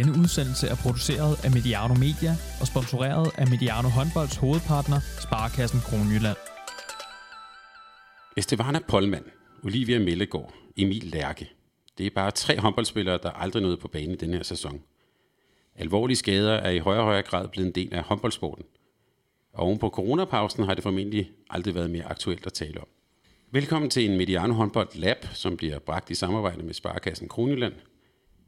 Denne udsendelse er produceret af Mediano Media og sponsoreret af Mediano Håndbolds hovedpartner, Sparkassen Kronjylland. Estevana Polman, Olivia Mellegård, Emil Lærke. Det er bare tre håndboldspillere, der aldrig nåede på banen i denne her sæson. Alvorlige skader er i højere og højere grad blevet en del af håndboldsporten. Og oven på coronapausen har det formentlig aldrig været mere aktuelt at tale om. Velkommen til en Mediano Håndbold Lab, som bliver bragt i samarbejde med Sparkassen Kronjylland.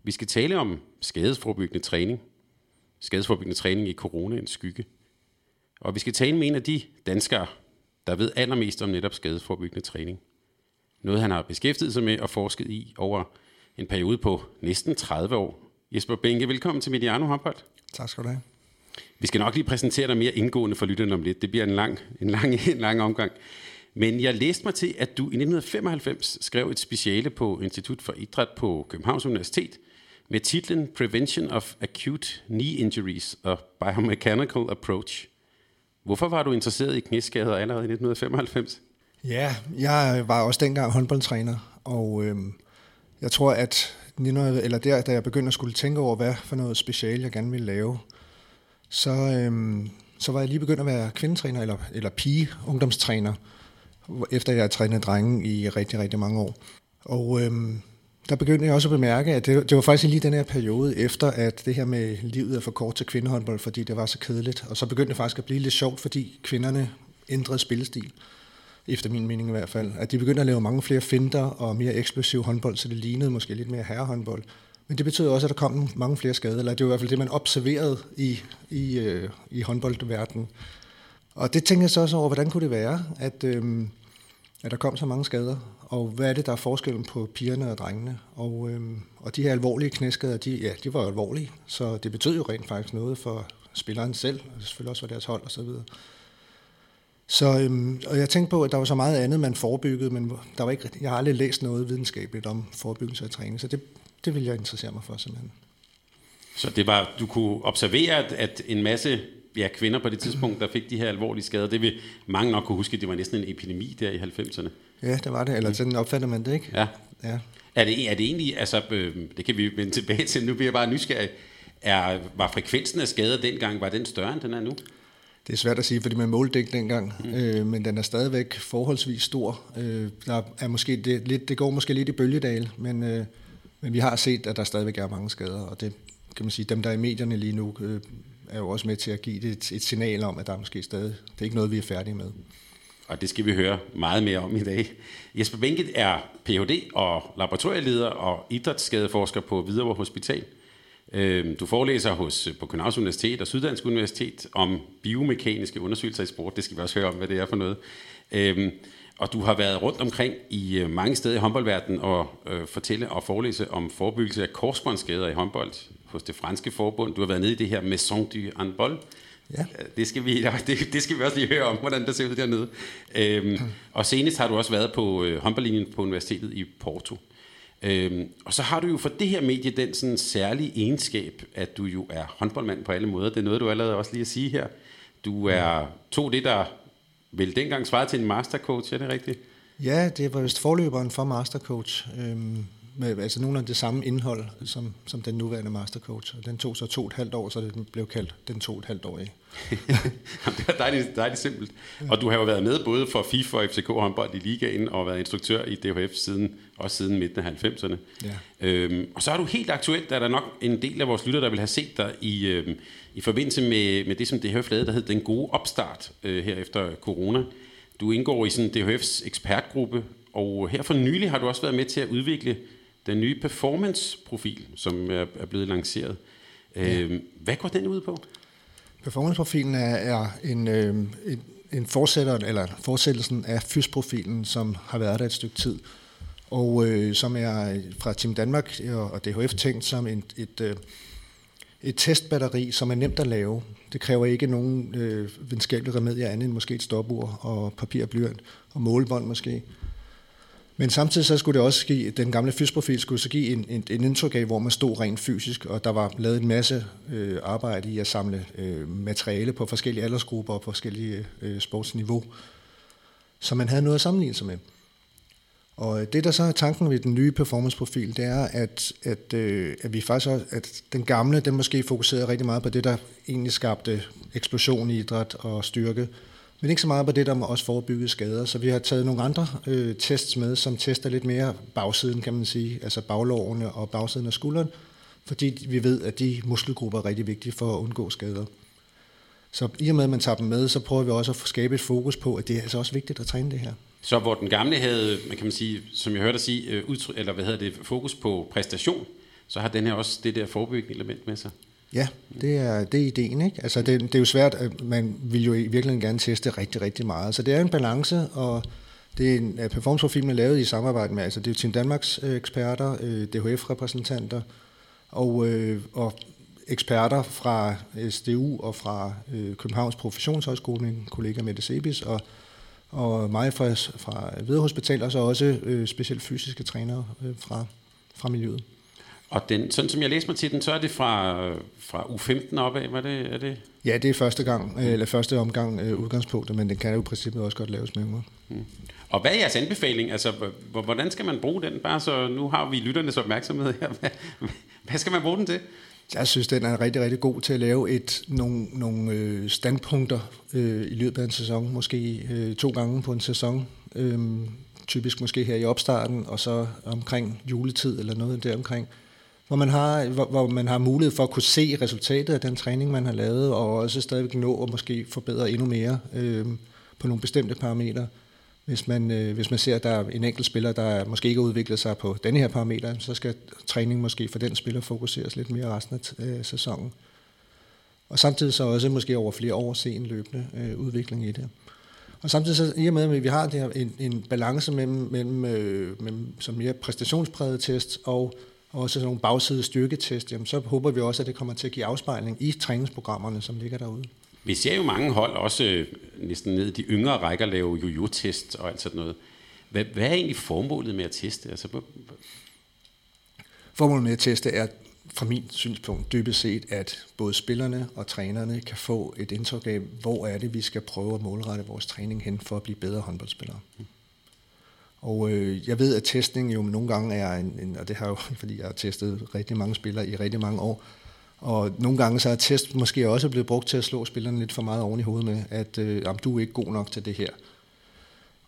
Vi skal tale om skadesforbyggende træning. Skadesforbyggende træning i coronaens skygge. Og vi skal tale med en af de danskere, der ved allermest om netop skadesforbyggende træning. Noget han har beskæftiget sig med og forsket i over en periode på næsten 30 år. Jesper Benke, velkommen til Mediano Håndbold. Tak skal du have. Vi skal nok lige præsentere dig mere indgående for lytterne om lidt. Det bliver en lang, en lang, en lang omgang. Men jeg læste mig til, at du i 1995 skrev et speciale på Institut for Idræt på Københavns Universitet med titlen Prevention of Acute Knee Injuries, a Biomechanical Approach. Hvorfor var du interesseret i knæskader allerede i 1995? Ja, jeg var også dengang håndboldtræner, og øh, jeg tror, at eller der, da jeg begyndte at skulle tænke over, hvad for noget special jeg gerne ville lave, så, øh, så var jeg lige begyndt at være kvindetræner, eller, eller pige-ungdomstræner, efter jeg har trænet drenge i rigtig, rigtig mange år. Og øh, der begyndte jeg også at bemærke, at det, det var faktisk lige den her periode efter, at det her med livet er for kort til kvindehåndbold, fordi det var så kedeligt. Og så begyndte det faktisk at blive lidt sjovt, fordi kvinderne ændrede spillestil efter min mening i hvert fald. At de begyndte at lave mange flere finder og mere eksplosiv håndbold, så det lignede måske lidt mere herrehåndbold. Men det betød også, at der kom mange flere skader, eller det var i hvert fald det, man observerede i, i, øh, i håndboldverdenen. Og det tænkte jeg så også over, hvordan kunne det være, at, øh, at der kom så mange skader, og hvad er det, der er forskellen på pigerne og drengene? Og, øhm, og de her alvorlige knæskader, de, ja, de var alvorlige, så det betød jo rent faktisk noget for spilleren selv, og selvfølgelig også for deres hold osv. Så, så øhm, og jeg tænkte på, at der var så meget andet, man forebyggede, men der var ikke, jeg har aldrig læst noget videnskabeligt om forebyggelse af træning, så det, det ville jeg interessere mig for simpelthen. Så det var, du kunne observere, at, at en masse ja, kvinder på det tidspunkt, der fik de her alvorlige skader, det vil mange nok kunne huske, at det var næsten en epidemi der i 90'erne. Ja, det var det, eller sådan opfatter man det, ikke? Ja. ja. Er, det, er det egentlig, altså, øh, det kan vi vende tilbage til, nu bliver jeg bare nysgerrig, er, var frekvensen af skader dengang, var den større end den er nu? Det er svært at sige, fordi man målte ikke dengang, mm. øh, men den er stadigvæk forholdsvis stor. Øh, der er måske det, lidt, det går måske lidt i bølgedal, men, øh, men vi har set, at der stadigvæk er mange skader, og det kan man sige, dem der er i medierne lige nu, øh, er jo også med til at give det et, et signal om, at der er måske stadig, det er ikke noget, vi er færdige med. Og det skal vi høre meget mere om i dag. Jesper Benke er Ph.D. og laboratorieleder og idrætsskadeforsker på Hvidovre Hospital. Øhm, du forelæser hos, øh, på Københavns Universitet og Syddansk Universitet om biomekaniske undersøgelser i sport. Det skal vi også høre om, hvad det er for noget. Øhm, og du har været rundt omkring i øh, mange steder i håndboldverdenen og øh, fortælle og forelæse om forebyggelse af korsbåndsskader i håndbold hos det franske forbund. Du har været nede i det her Maison du Handball, Ja. Det skal, vi, det, det skal vi også lige høre om, hvordan det ser ud dernede. Øhm, og senest har du også været på øh, håndboldlinjen på universitetet i Porto. Øhm, og så har du jo for det her medie den sådan særlige egenskab, at du jo er håndboldmand på alle måder. Det er noget, du allerede også lige at sige her. Du er to det, der vel dengang svarede til en mastercoach, er det rigtigt? Ja, det var vist forløberen for mastercoach. Øhm, med altså nogle af det samme indhold som, som den nuværende mastercoach. Og den tog så to og et halvt år, så den blev kaldt den to og et halvt år i. det er dejligt, dejligt simpelt. Og du har jo været med både for FIFA og FCK håndbold i ligaen, og været instruktør i DHF siden, også siden midten af 90'erne. Ja. Øhm, og så er du helt aktuelt, der er der nok en del af vores lytter, der vil have set dig i, øhm, i forbindelse med, med det, som DHF lavede, der hed Den Gode Opstart øh, her efter corona. Du indgår i sådan DHF's ekspertgruppe, og her for nylig har du også været med til at udvikle den nye performance-profil, som er, er blevet lanceret. Ja. Øhm, hvad går den ud på? Performance-profilen er, er en, øh, en, en fortsætter, eller fortsættelsen af FYS-profilen, som har været der et stykke tid, og øh, som er fra Team Danmark og DHF tænkt som en, et, øh, et testbatteri, som er nemt at lave. Det kræver ikke nogen øh, videnskabelige remedier andet end måske et stopur og papir og blyant og målebånd måske. Men samtidig så skulle det også give, den gamle fysprofil skulle så give en, en, en indtryk af, hvor man stod rent fysisk, og der var lavet en masse øh, arbejde i at samle øh, materiale på forskellige aldersgrupper og på forskellige øh, sportsniveau, så man havde noget at sammenligne sig med. Og øh, det, der så er tanken ved den nye performanceprofil, det er, at, at, øh, at vi faktisk også, at den gamle, den måske fokuserede rigtig meget på det, der egentlig skabte eksplosion i idræt og styrke, men ikke så meget på det, der må også forebygge skader. Så vi har taget nogle andre øh, tests med, som tester lidt mere bagsiden, kan man sige, altså baglårene og bagsiden af skulderen, fordi vi ved, at de muskelgrupper er rigtig vigtige for at undgå skader. Så i og med, at man tager dem med, så prøver vi også at skabe et fokus på, at det er altså også vigtigt at træne det her. Så hvor den gamle havde, man kan man sige, som jeg hørte dig sige, øh, udtryk, eller hvad hedder det, fokus på præstation, så har den her også det der forebyggende element med sig. Ja, det er, det er ideen. Ikke? Altså det, det er jo svært, at man vil jo i virkeligheden gerne teste rigtig, rigtig meget. Så det er en balance, og det er en performanceprofil, man lavet i samarbejde med, altså det er Team Danmarks øh, eksperter, øh, DHF-repræsentanter og, øh, og eksperter fra SDU og fra Københavns Professionshøjskole, min kollega Mette Sebis, og og mig fra, fra Hvide Hospital, og så også specielt fysiske trænere fra, fra miljøet. Og den, sådan som jeg læste mig til den, så er det fra, fra U15 opad, var det, er det? Ja, det er første gang, øh, eller første omgang øh, udgangspunktet, men den kan jo i princippet også godt laves med yngre. Hmm. Og hvad er jeres anbefaling? Altså, hvordan skal man bruge den? Bare så nu har vi lytternes opmærksomhed her. Hvad, hvad skal man bruge den til? Jeg synes, den er rigtig, rigtig god til at lave et, nogle, nogle øh, standpunkter øh, i løbet af en sæson, måske øh, to gange på en sæson, øh, typisk måske her i opstarten, og så omkring juletid eller noget der omkring, hvor man, har, hvor, hvor man har mulighed for at kunne se resultatet af den træning, man har lavet, og også stadigvæk nå at måske forbedre endnu mere øh, på nogle bestemte parametre. Hvis man, øh, hvis man ser, at der er en enkelt spiller, der måske ikke har udviklet sig på denne her parameter, så skal træning måske for den spiller fokuseres lidt mere resten af øh, sæsonen. Og samtidig så også måske over flere år se en løbende øh, udvikling i det. Og samtidig så, i og med, at vi har det her, en, en balance mellem, mellem, øh, mellem som mere præstationspræget test og også sådan nogle bagside styrketest, jamen så håber vi også, at det kommer til at give afspejling i træningsprogrammerne, som ligger derude. Vi ser jo mange hold, også øh, næsten ned i de yngre rækker, lave jojo-test og alt sådan noget. Hvad, hvad er egentlig formålet med at teste? Altså, formålet med at teste er fra min synspunkt dybest set, at både spillerne og trænerne kan få et indtryk af, hvor er det, vi skal prøve at målrette vores træning hen for at blive bedre håndboldspillere. Og øh, jeg ved, at testning jo nogle gange er en, en, og det har jo, fordi jeg har testet rigtig mange spillere i rigtig mange år, og nogle gange så er test måske også blevet brugt til at slå spillerne lidt for meget oven i hovedet med, at øh, jamen, du er ikke god nok til det her.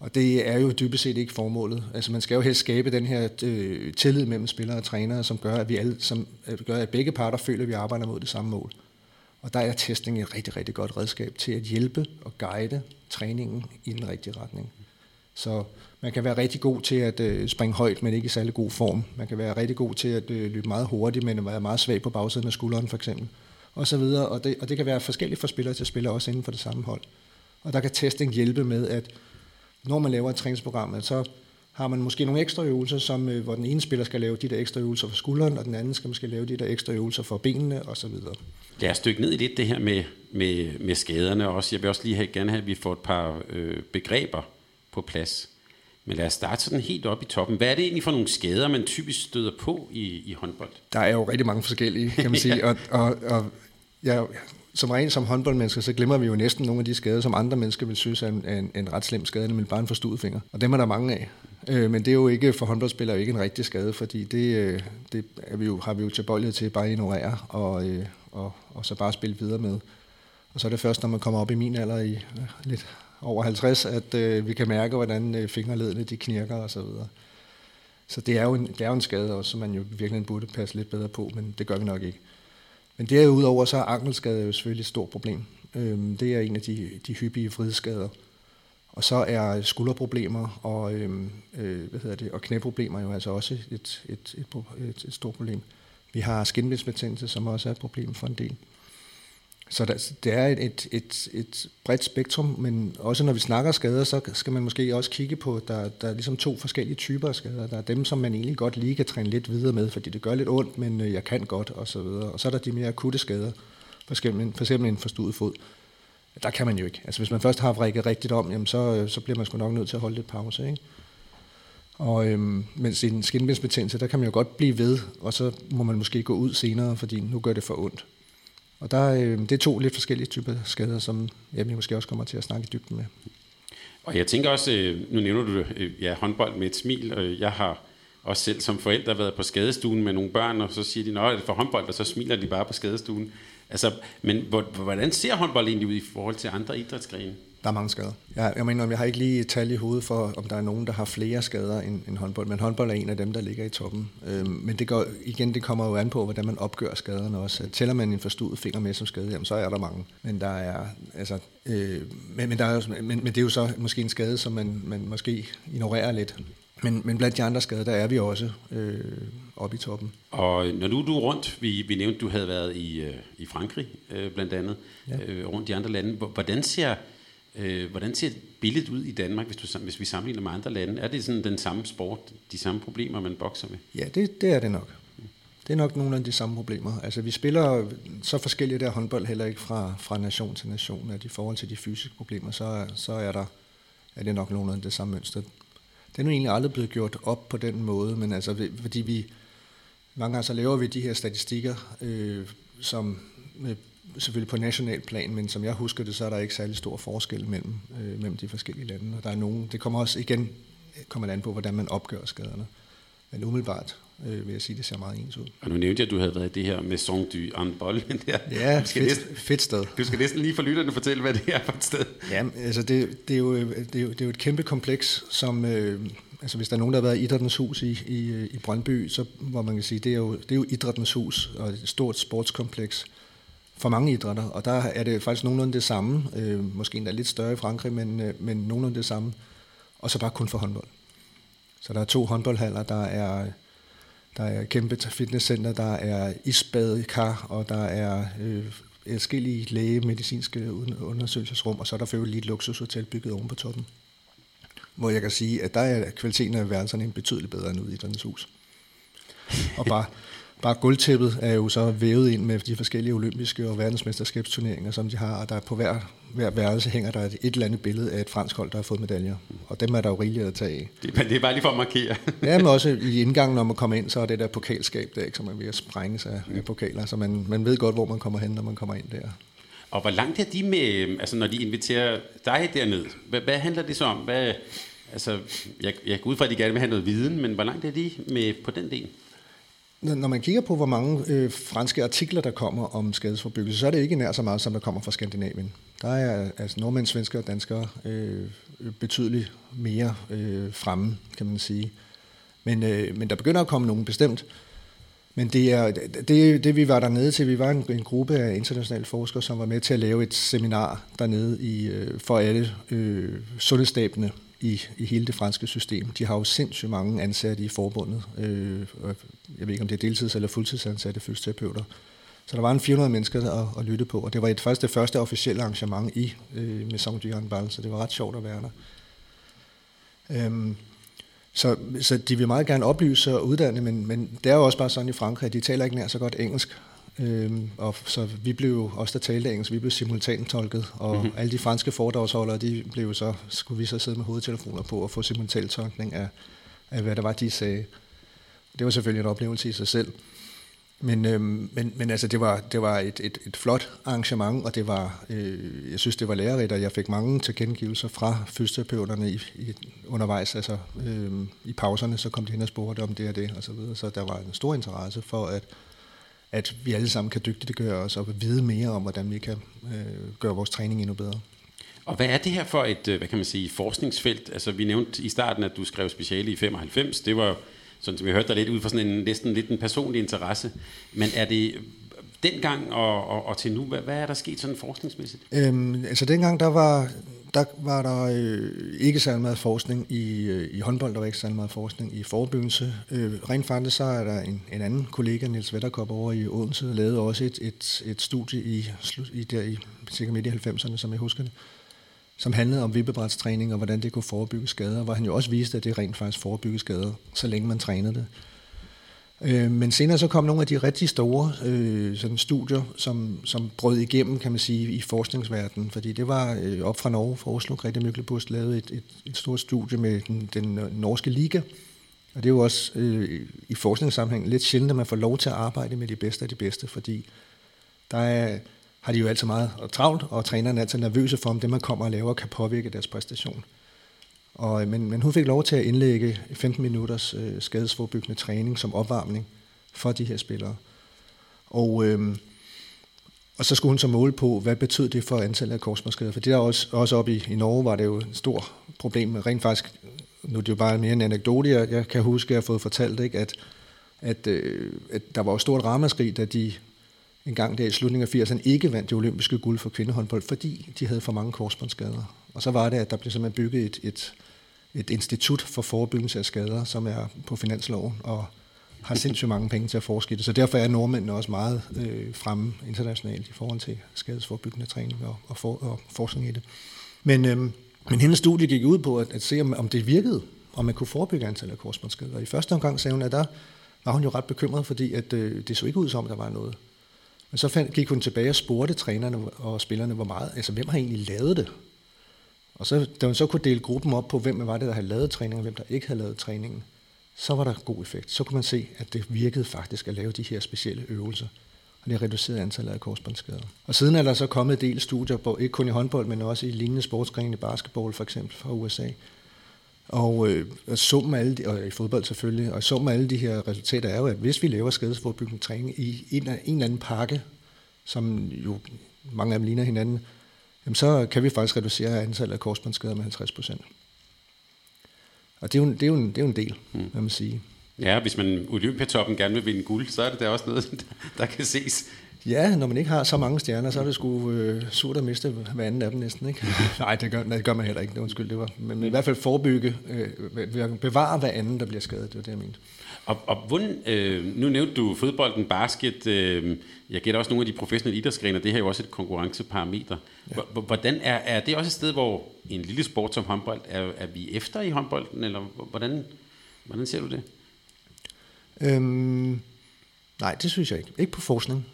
Og det er jo dybest set ikke formålet. Altså man skal jo helst skabe den her øh, tillid mellem spillere og trænere, som gør, at vi alle, som øh, gør, at begge parter føler, at vi arbejder mod det samme mål. Og der er testning et rigtig, rigtig godt redskab til at hjælpe og guide træningen i den rigtige retning. Så man kan være rigtig god til at øh, springe højt, men ikke i særlig god form. Man kan være rigtig god til at øh, løbe meget hurtigt, men være meget svag på bagsiden af skulderen for eksempel. Og så videre. Og det, og det kan være forskelligt fra spiller til spiller, også inden for det samme hold. Og der kan testing hjælpe med, at når man laver et træningsprogram, så har man måske nogle ekstra øvelser, som, øh, hvor den ene spiller skal lave de der ekstra øvelser for skulderen, og den anden skal måske lave de der ekstra øvelser for benene osv. Lad os dykke ned i lidt det her med, med, med skaderne også. Jeg vil også lige have, gerne have, at vi får et par øh, begreber på plads. Men lad os starte sådan helt op i toppen. Hvad er det egentlig for nogle skader, man typisk støder på i, i håndbold? Der er jo rigtig mange forskellige, kan man sige. ja. og, og, og ja, som rent som håndboldmennesker, så glemmer vi jo næsten nogle af de skader, som andre mennesker vil synes er en, en, en ret slem skade, nemlig bare en forstuet finger. Og dem er der mange af. Øh, men det er jo ikke for håndboldspillere ikke en rigtig skade, fordi det, øh, det er vi jo, har vi jo tilbøjelighed til bare at ignorere og, øh, og, og så bare spille videre med. Og så er det først, når man kommer op i min alder i lidt over 50, at øh, vi kan mærke, hvordan øh, fingerledene de knirker og så videre. Så det er, jo en, det er jo en skade også, som man jo virkelig burde passe lidt bedre på, men det gør vi nok ikke. Men derudover så er ankelskade jo selvfølgelig et stort problem. Øhm, det er en af de, de hyppige fridskader. Og så er skulderproblemer og, øhm, øh, hvad hedder det, og knæproblemer jo altså også et, et, et, et, et stort problem. Vi har skinbindsbetændelse, som også er et problem for en del. Så der, det er et, et, et, et bredt spektrum, men også når vi snakker skader, så skal man måske også kigge på, at der, der er ligesom to forskellige typer af skader. Der er dem, som man egentlig godt lige kan træne lidt videre med, fordi det gør lidt ondt, men øh, jeg kan godt, og så videre. Og så er der de mere akutte skader, for eksempel, for eksempel en forstuet fod. Der kan man jo ikke. Altså hvis man først har vrikket rigtigt om, jamen så, øh, så bliver man sgu nok nødt til at holde lidt pause. Ikke? Og øhm, mens i en skinbindsbetændelse, der kan man jo godt blive ved, og så må man måske gå ud senere, fordi nu gør det for ondt. Og der, øh, det er to lidt forskellige typer skader, som jeg måske også kommer til at snakke i dybden med. Og jeg tænker også, øh, nu nævner du øh, ja, håndbold med et smil, og jeg har også selv som forældre været på skadestuen med nogle børn, og så siger de, at for håndbold, og så smiler de bare på skadestuen. Altså, men hvordan ser håndbold egentlig ud i forhold til andre idrætsgrene? Der er mange skader. Jeg, jeg mener, jeg har ikke lige et tal i hovedet for, om der er nogen, der har flere skader end, end håndbold, men håndbold er en af dem, der ligger i toppen. Øhm, men det går, igen, det kommer jo an på, hvordan man opgør skaderne også. Tæller man en forstudet finger med som skade, jamen, så er der mange. Men der er, altså, øh, men, men, der er, men, men det er jo så måske en skade, som man, man måske ignorerer lidt. Men, men blandt de andre skader, der er vi også øh, oppe i toppen. Og når nu du er rundt, vi, vi nævnte, du havde været i, øh, i Frankrig øh, blandt andet, ja. øh, rundt i andre lande. Hvordan ser, øh, hvordan ser billedet ud i Danmark, hvis, du, hvis vi sammenligner med andre lande? Er det sådan den samme sport, de samme problemer, man bokser med? Ja, det, det er det nok. Det er nok nogle af de samme problemer. Altså, vi spiller så forskellige der håndbold heller ikke fra, fra nation til nation, at i forhold til de fysiske problemer, så, så er der er det nok nogle af det samme mønster. Det er nu egentlig aldrig blevet gjort op på den måde, men altså, fordi vi, mange gange så laver vi de her statistikker, øh, som med selvfølgelig på national plan, men som jeg husker det, så er der ikke særlig stor forskel mellem, øh, mellem de forskellige lande. Og der er nogen, det kommer også igen kommer an på, hvordan man opgør skaderne. Men umiddelbart øh, vil jeg sige, det ser meget ens ud. Og nu nævnte jeg, at du havde været i det her med Song du Anbol. Der. Ja, fedt, næsten, fedt sted. Du skal næsten lige for lytterne fortælle, hvad det er for et sted. Ja, altså det, det, er, jo, det, er, jo, det er jo et kæmpe kompleks, som... Øh, altså hvis der er nogen, der har været i Idrættens Hus i, i, i Brøndby, så hvor man kan sige, det er jo, det er jo Idrættens Hus og et stort sportskompleks for mange idrætter, og der er det faktisk nogenlunde det samme, øh, måske endda lidt større i Frankrig, men, øh, men nogenlunde det samme, og så bare kun for håndbold. Så der er to håndboldhaller, der er der er kæmpe fitnesscenter, der er isbadekar, og der er øh, forskellige lægemedicinske undersøgelsesrum, og så er der for lige et luksushotel bygget oven på toppen. Hvor jeg kan sige, at der er kvaliteten af værelserne betydeligt bedre end ude i Idrættens hus. Og bare, bare gulvtæppet er jo så vævet ind med de forskellige olympiske og verdensmesterskabsturneringer, som de har, og der på hver, hver værelse hænger der et, et eller andet billede af et fransk hold, der har fået medaljer. Og dem er der jo rigeligt at tage af. Det, det er bare lige for at markere. ja, men også i indgangen, når man kommer ind, så er det der pokalskab der, ikke, som er ved at sprænge sig af pokaler, så man, man ved godt, hvor man kommer hen, når man kommer ind der. Og hvor langt er de med, altså når de inviterer dig derned, hvad, hvad handler det så om? Hvad, altså, jeg, jeg går ud fra, at de gerne vil have noget viden, men hvor langt er de med på den del? Når man kigger på, hvor mange øh, franske artikler, der kommer om skadesforbyggelse, så er det ikke nær så meget, som der kommer fra Skandinavien. Der er altså nordmænd, svenskere og danskere øh, betydeligt mere øh, fremme, kan man sige. Men, øh, men der begynder at komme nogen bestemt. Men det er det, det, vi var dernede til. Vi var en, en gruppe af internationale forskere, som var med til at lave et seminar dernede i, øh, for alle øh, sundhedsstabene i, i hele det franske system. De har jo sindssygt mange ansatte i forbundet. Øh, jeg ved ikke, om det er deltids- eller fuldtidsansatte fysioterapeuter. Så der var en 400 mennesker at, at lytte på, og det var et første, det første officielle arrangement i øh, Maison du Ball, så det var ret sjovt at være der. Øhm, så, så de vil meget gerne oplyse og uddanne, men, men det er jo også bare sådan i Frankrig, at de taler ikke nær så godt engelsk. Øhm, og så vi blev også der talte engelsk, vi blev simultant tolket, og mm-hmm. alle de franske foredragsholdere, de blev så, skulle vi så sidde med hovedtelefoner på og få simultant tolkning af, af, hvad der var, de sagde. Det var selvfølgelig en oplevelse i sig selv. Men, øhm, men, men altså, det var, det var et, et, et flot arrangement, og det var, øh, jeg synes, det var lærerigt, og jeg fik mange tilkendegivelser fra fysioterapeuterne i, i, undervejs, altså øh, i pauserne, så kom de hen og spurgte om det og det, og så videre. Så der var en stor interesse for, at, at vi alle sammen kan dygtiggøre os og vide mere om, hvordan vi kan øh, gøre vores træning endnu bedre. Og hvad er det her for et, øh, hvad kan man sige, forskningsfelt? Altså, vi nævnte i starten, at du skrev speciale i 95. Det var sådan som vi hørte dig lidt ud fra sådan en næsten lidt en personlig interesse. Men er det dengang og, og, og til nu, hvad, hvad er der sket sådan forskningsmæssigt? Øhm, altså dengang, der var, der var der øh, ikke særlig meget forskning i, øh, i håndbold, der var ikke særlig meget forskning i forebyggelse. Øh, rent faktisk så er der en, en anden kollega, Niels Vetterkop over i Odense, der lavede også et, et, et studie i, i, der i cirka midt i 90'erne, som jeg husker det, som handlede om vippebrætstræning og hvordan det kunne forebygge skader, hvor han jo også viste, at det rent faktisk forebygge skader, så længe man trænede det. Øh, men senere så kom nogle af de rigtig store øh, sådan studier, som, som brød igennem, kan man sige, i forskningsverdenen, fordi det var øh, op fra Norge, fra Oslo, Grete Myklebust lavede et, et, et stort studie med den, den norske liga, og det er jo også øh, i forskningssammenhæng lidt sjældent, at man får lov til at arbejde med de bedste af de bedste, fordi der er har de jo altid meget travlt, og trænerne er altid nervøse for, om det, man kommer og laver, kan påvirke deres præstation. Og, øh, men, men hun fik lov til at indlægge 15 minutters øh, skadesforbyggende træning som opvarmning for de her spillere. Og, øh, og så skulle hun så måle på, hvad betød det for antallet af korsbåndsskader. For det der også, også oppe i, i Norge var det jo et stort problem. Rent faktisk, nu er det jo bare mere en anekdote, jeg, jeg kan huske, at jeg har fået fortalt, ikke, at, at, øh, at der var jo stort ramaskrig, da de en gang der i slutningen af 80'erne ikke vandt det olympiske guld for kvindehåndbold, fordi de havde for mange korsbåndsskader. Og så var det, at der blev simpelthen bygget et, et, et institut for forebyggelse af skader, som er på finansloven, og har sindssygt mange penge til at forske i det. Så derfor er nordmændene også meget øh, fremme internationalt i forhold til skadesforbyggende træning og, og, for, og forskning i det. Men, øh, men hendes studie gik ud på at, at se, om, om det virkede, om man kunne forebygge antallet af korsbåndsskader. I første omgang sagde hun, at der var hun jo ret bekymret, fordi at, øh, det så ikke ud som, der var noget. Men så fandt, gik hun tilbage og spurgte trænerne og spillerne, hvor meget, altså hvem har egentlig lavet det? Og så, da man så kunne dele gruppen op på, hvem var det, der havde lavet træningen, og hvem der ikke havde lavet træningen, så var der god effekt. Så kunne man se, at det virkede faktisk at lave de her specielle øvelser. Og det reducerede antallet af korsbåndsskader. Og siden er der så kommet del studier, på, ikke kun i håndbold, men også i lignende sportsgrene i basketball for eksempel fra USA. Og øh, summen af alle de, og i fodbold selvfølgelig, og summen af alle de her resultater er jo, at hvis vi laver skadesforbyggende træning i en, en eller anden pakke, som jo mange af dem ligner hinanden, jamen så kan vi faktisk reducere antallet af korsbåndsskader med 50 procent. Og det er jo, det er jo, en, det er jo en del, mm. man sige. Ja, hvis man Olympiatoppen gerne vil vinde guld, så er det da også noget, der kan ses. Ja, når man ikke har så mange stjerner, så er det sgu øh, surt at miste hver anden af dem næsten. Ikke? Nej, det gør, det gør man heller ikke. Undskyld, det var. Men, men i hvert fald forebygge, øh, bevare hver anden, der bliver skadet. Det var det, jeg mente. Og, og hvordan, øh, nu nævnte du fodbolden, basket, øh, jeg gætter også nogle af de professionelle idrætsgrene, det her er jo også et konkurrenceparameter. Ja. Hvordan er, er det også et sted, hvor en lille sport som håndbold, er, er vi efter i håndbolden, eller hvordan, hvordan ser du det? Øhm, nej, det synes jeg ikke. Ikke på forskning.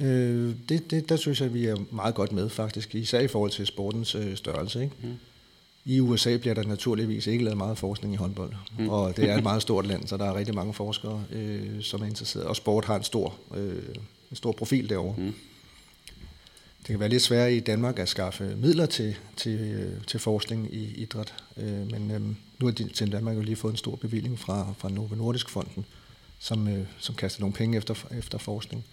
Øh, det, det, der synes jeg, vi er meget godt med faktisk, især i forhold til sportens øh, størrelse. Ikke? Mm. I USA bliver der naturligvis ikke lavet meget forskning i håndbold, mm. og det er et meget stort land, så der er rigtig mange forskere, øh, som er interesseret, og sport har en stor, øh, en stor profil derovre. Mm. Det kan være lidt svært i Danmark at skaffe midler til, til, øh, til forskning i idræt, øh, men øh, nu har til Danmark jo lige fået en stor bevilling fra, fra Novo Nordisk Fonden, som, øh, som kaster nogle penge efter, efter forskning.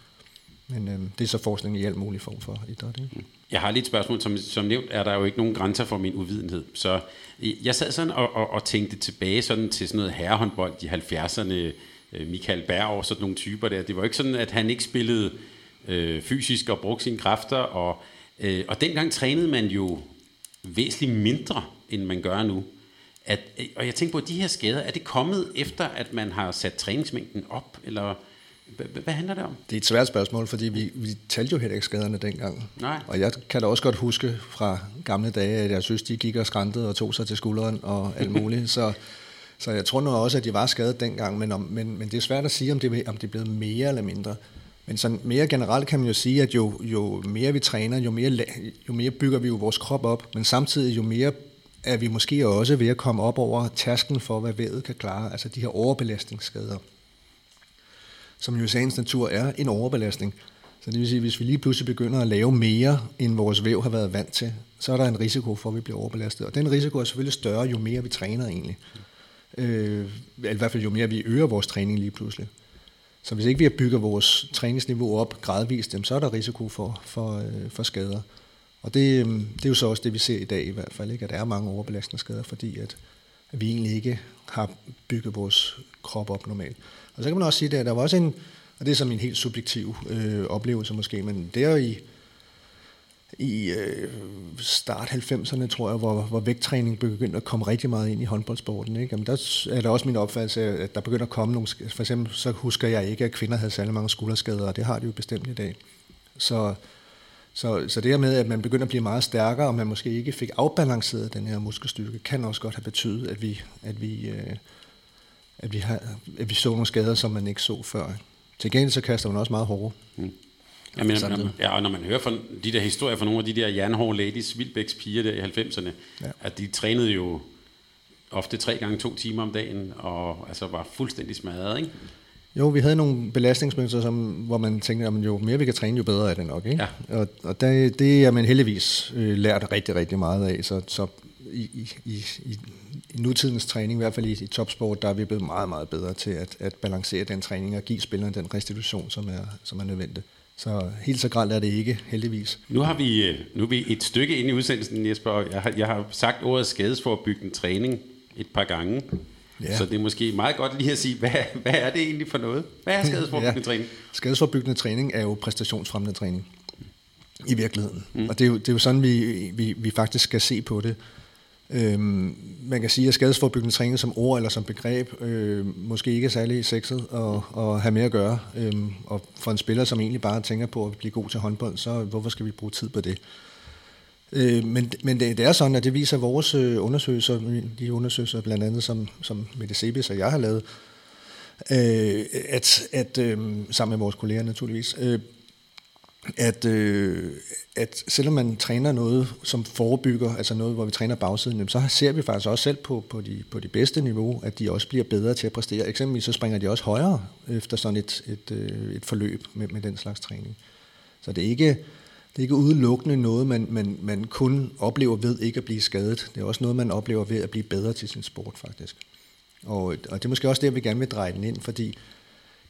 Men øh, det er så forskning i alt mulig form for idræt. Ikke? Mm. Jeg har lige et spørgsmål. Som, som nævnt er der jo ikke nogen grænser for min uvidenhed. Så øh, jeg sad sådan og, og, og tænkte tilbage sådan til sådan noget herrehåndbold i 70'erne. Øh, Michael Berg og sådan nogle typer der. Det var ikke sådan, at han ikke spillede øh, fysisk og brugte sine kræfter. Og, øh, og dengang trænede man jo væsentligt mindre, end man gør nu. At, øh, og jeg tænker på, at de her skader, er det kommet efter, at man har sat træningsmængden op? Eller hvad handler det om? Det er et svært spørgsmål, fordi vi, vi talte jo heller ikke skaderne dengang. Nej. Og jeg kan da også godt huske fra gamle dage, at jeg synes, de gik og skræntede og tog sig til skulderen og alt muligt. så, så jeg tror nu også, at de var skadet dengang, men, om, men, men det er svært at sige, om det, om det er blevet mere eller mindre. Men sådan mere generelt kan man jo sige, at jo, jo mere vi træner, jo mere, jo mere bygger vi jo vores krop op, men samtidig jo mere er vi måske også ved at komme op over tasken for, hvad vævet kan klare, altså de her overbelastningsskader som jo i sagens natur er en overbelastning. Så det vil sige, at hvis vi lige pludselig begynder at lave mere, end vores væv har været vant til, så er der en risiko for, at vi bliver overbelastet. Og den risiko er selvfølgelig større, jo mere vi træner egentlig. Øh, I hvert fald jo mere vi øger vores træning lige pludselig. Så hvis ikke vi bygger vores træningsniveau op gradvist, så er der risiko for, for, øh, for skader. Og det, øh, det er jo så også det, vi ser i dag i hvert fald, ikke? at der er mange overbelastende skader, fordi at, at vi egentlig ikke har bygget vores krop op normalt. Og så kan man også sige, at der var også en, og det er så min helt subjektiv øh, oplevelse måske, men der i, i øh, start 90'erne, tror jeg, hvor, hvor vægttræning begyndte at komme rigtig meget ind i håndboldsporten. Ikke? Jamen, der er der også min opfattelse, at der begynder at komme nogle... For eksempel så husker jeg ikke, at kvinder havde særlig mange skulderskader, og det har de jo bestemt i dag. Så, så, så det her med, at man begynder at blive meget stærkere, og man måske ikke fik afbalanceret den her muskelstyrke, kan også godt have betydet, at vi, at vi øh, at vi, har, at vi så nogle skader, som man ikke så før. Til gengæld så kaster man også meget hårdere. Mm. Jamen, når, man, ja, og når man hører fra de der historier fra nogle af de der jernhårde ladies, Vildbæks piger der i 90'erne, ja. at de trænede jo ofte tre gange to timer om dagen, og altså var fuldstændig smadret, ikke? Jo, vi havde nogle belastningsmønstre, som, hvor man tænkte, at jo mere vi kan træne, jo bedre er det nok. Ikke? Ja. Og, og det, det er man heldigvis øh, lært rigtig, rigtig meget af. Så, så i, i, i, i nutidens træning, i hvert fald i, i topsport, der er vi blevet meget, meget bedre til at, at balancere den træning og give spillerne den restitution, som er, som er nødvendig. Så helt så gralt er det ikke, heldigvis. Nu har vi, øh, nu er vi et stykke ind i udsendelsen, Jesper, jeg har, jeg har sagt ordet skadesforbyggende træning et par gange. Ja. Så det er måske meget godt lige at sige, hvad, hvad er det egentlig for noget? Hvad er skadesforbyggende ja. træning? Skadesforbyggende træning er jo præstationsfremmende træning i virkeligheden. Mm. Og det er, jo, det er jo sådan, vi, vi, vi faktisk skal se på det. Øhm, man kan sige, at skadesforbyggende træning som ord eller som begreb øh, måske ikke er særlig sexet at, at have med at gøre. Øhm, og for en spiller, som egentlig bare tænker på at blive god til håndbold, så hvorfor skal vi bruge tid på det? Øh, men men det, det er sådan, at det viser vores øh, undersøgelser, de undersøgelser blandt andet, som, som Mette Sebes og jeg har lavet, øh, at, at øh, sammen med vores kolleger naturligvis, øh, at, øh, at selvom man træner noget, som forebygger, altså noget, hvor vi træner bagsiden, så ser vi faktisk også selv på, på, de, på de bedste niveau, at de også bliver bedre til at præstere. Eksempelvis så springer de også højere efter sådan et, et, øh, et forløb med, med den slags træning. Så det er ikke, det er ikke udelukkende noget, man, man, man kun oplever ved ikke at blive skadet. Det er også noget, man oplever ved at blive bedre til sin sport, faktisk. Og, og det er måske også det, vi gerne vil dreje den ind, fordi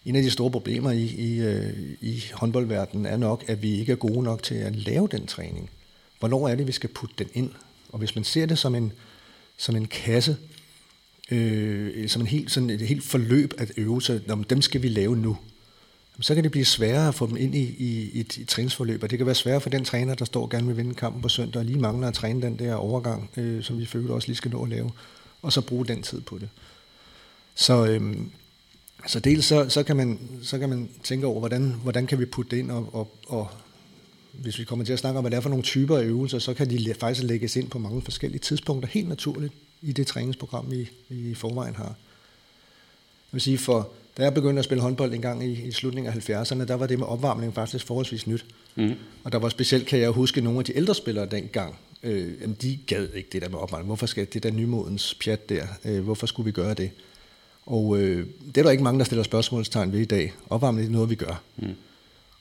en af de store problemer i, i, øh, i håndboldverdenen er nok, at vi ikke er gode nok til at lave den træning. Hvornår er det, vi skal putte den ind? Og hvis man ser det som en, som en kasse, øh, som en helt, sådan et helt forløb at øvelser, dem skal vi lave nu, så kan det blive sværere at få dem ind i, i, i et, et træningsforløb, og det kan være sværere for den træner, der står og gerne vil vinde kampen på søndag, og lige mangler at træne den der overgang, øh, som vi føler også lige skal nå at lave, og så bruge den tid på det. Så, øh, så dels så, så, kan man, så kan man tænke over, hvordan, hvordan kan vi putte det ind, og, og, og hvis vi kommer til at snakke om, hvad det er for nogle typer af øvelser, så kan de faktisk lægges ind på mange forskellige tidspunkter, helt naturligt i det træningsprogram, vi, vi i forvejen har. Jeg vil sige, for da jeg begyndte at spille håndbold en gang i, i slutningen af 70'erne, der var det med opvarmning faktisk forholdsvis nyt. Mm. Og der var specielt, kan jeg huske, nogle af de ældre spillere dengang, øh, jamen de gad ikke det der med opvarmning. Hvorfor skal det der nymodens pjat der, øh, hvorfor skulle vi gøre det? Og øh, det er der ikke mange, der stiller spørgsmålstegn ved i dag. Opvarmning er noget, vi gør. Mm.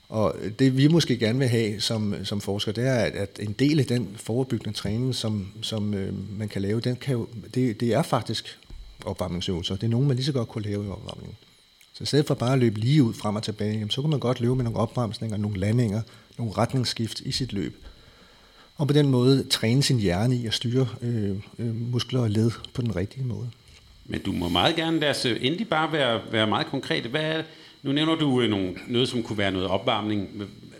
Og det vi måske gerne vil have som, som forsker, det er, at, at en del af den forebyggende træning, som, som øh, man kan lave, den kan jo, det, det er faktisk opvarmningsøvelser. Det er nogen, man lige så godt kunne lave i opvarmningen. Så i stedet for bare at løbe lige ud frem og tilbage, jamen, så kan man godt løbe med nogle opbremsninger, nogle landinger, nogle retningsskift i sit løb. Og på den måde træne sin hjerne i at styre øh, øh, muskler og led på den rigtige måde. Men du må meget gerne lade os endelig bare være, være meget konkret. Hvad er, nu nævner du øh, nogle, noget, som kunne være noget opvarmning.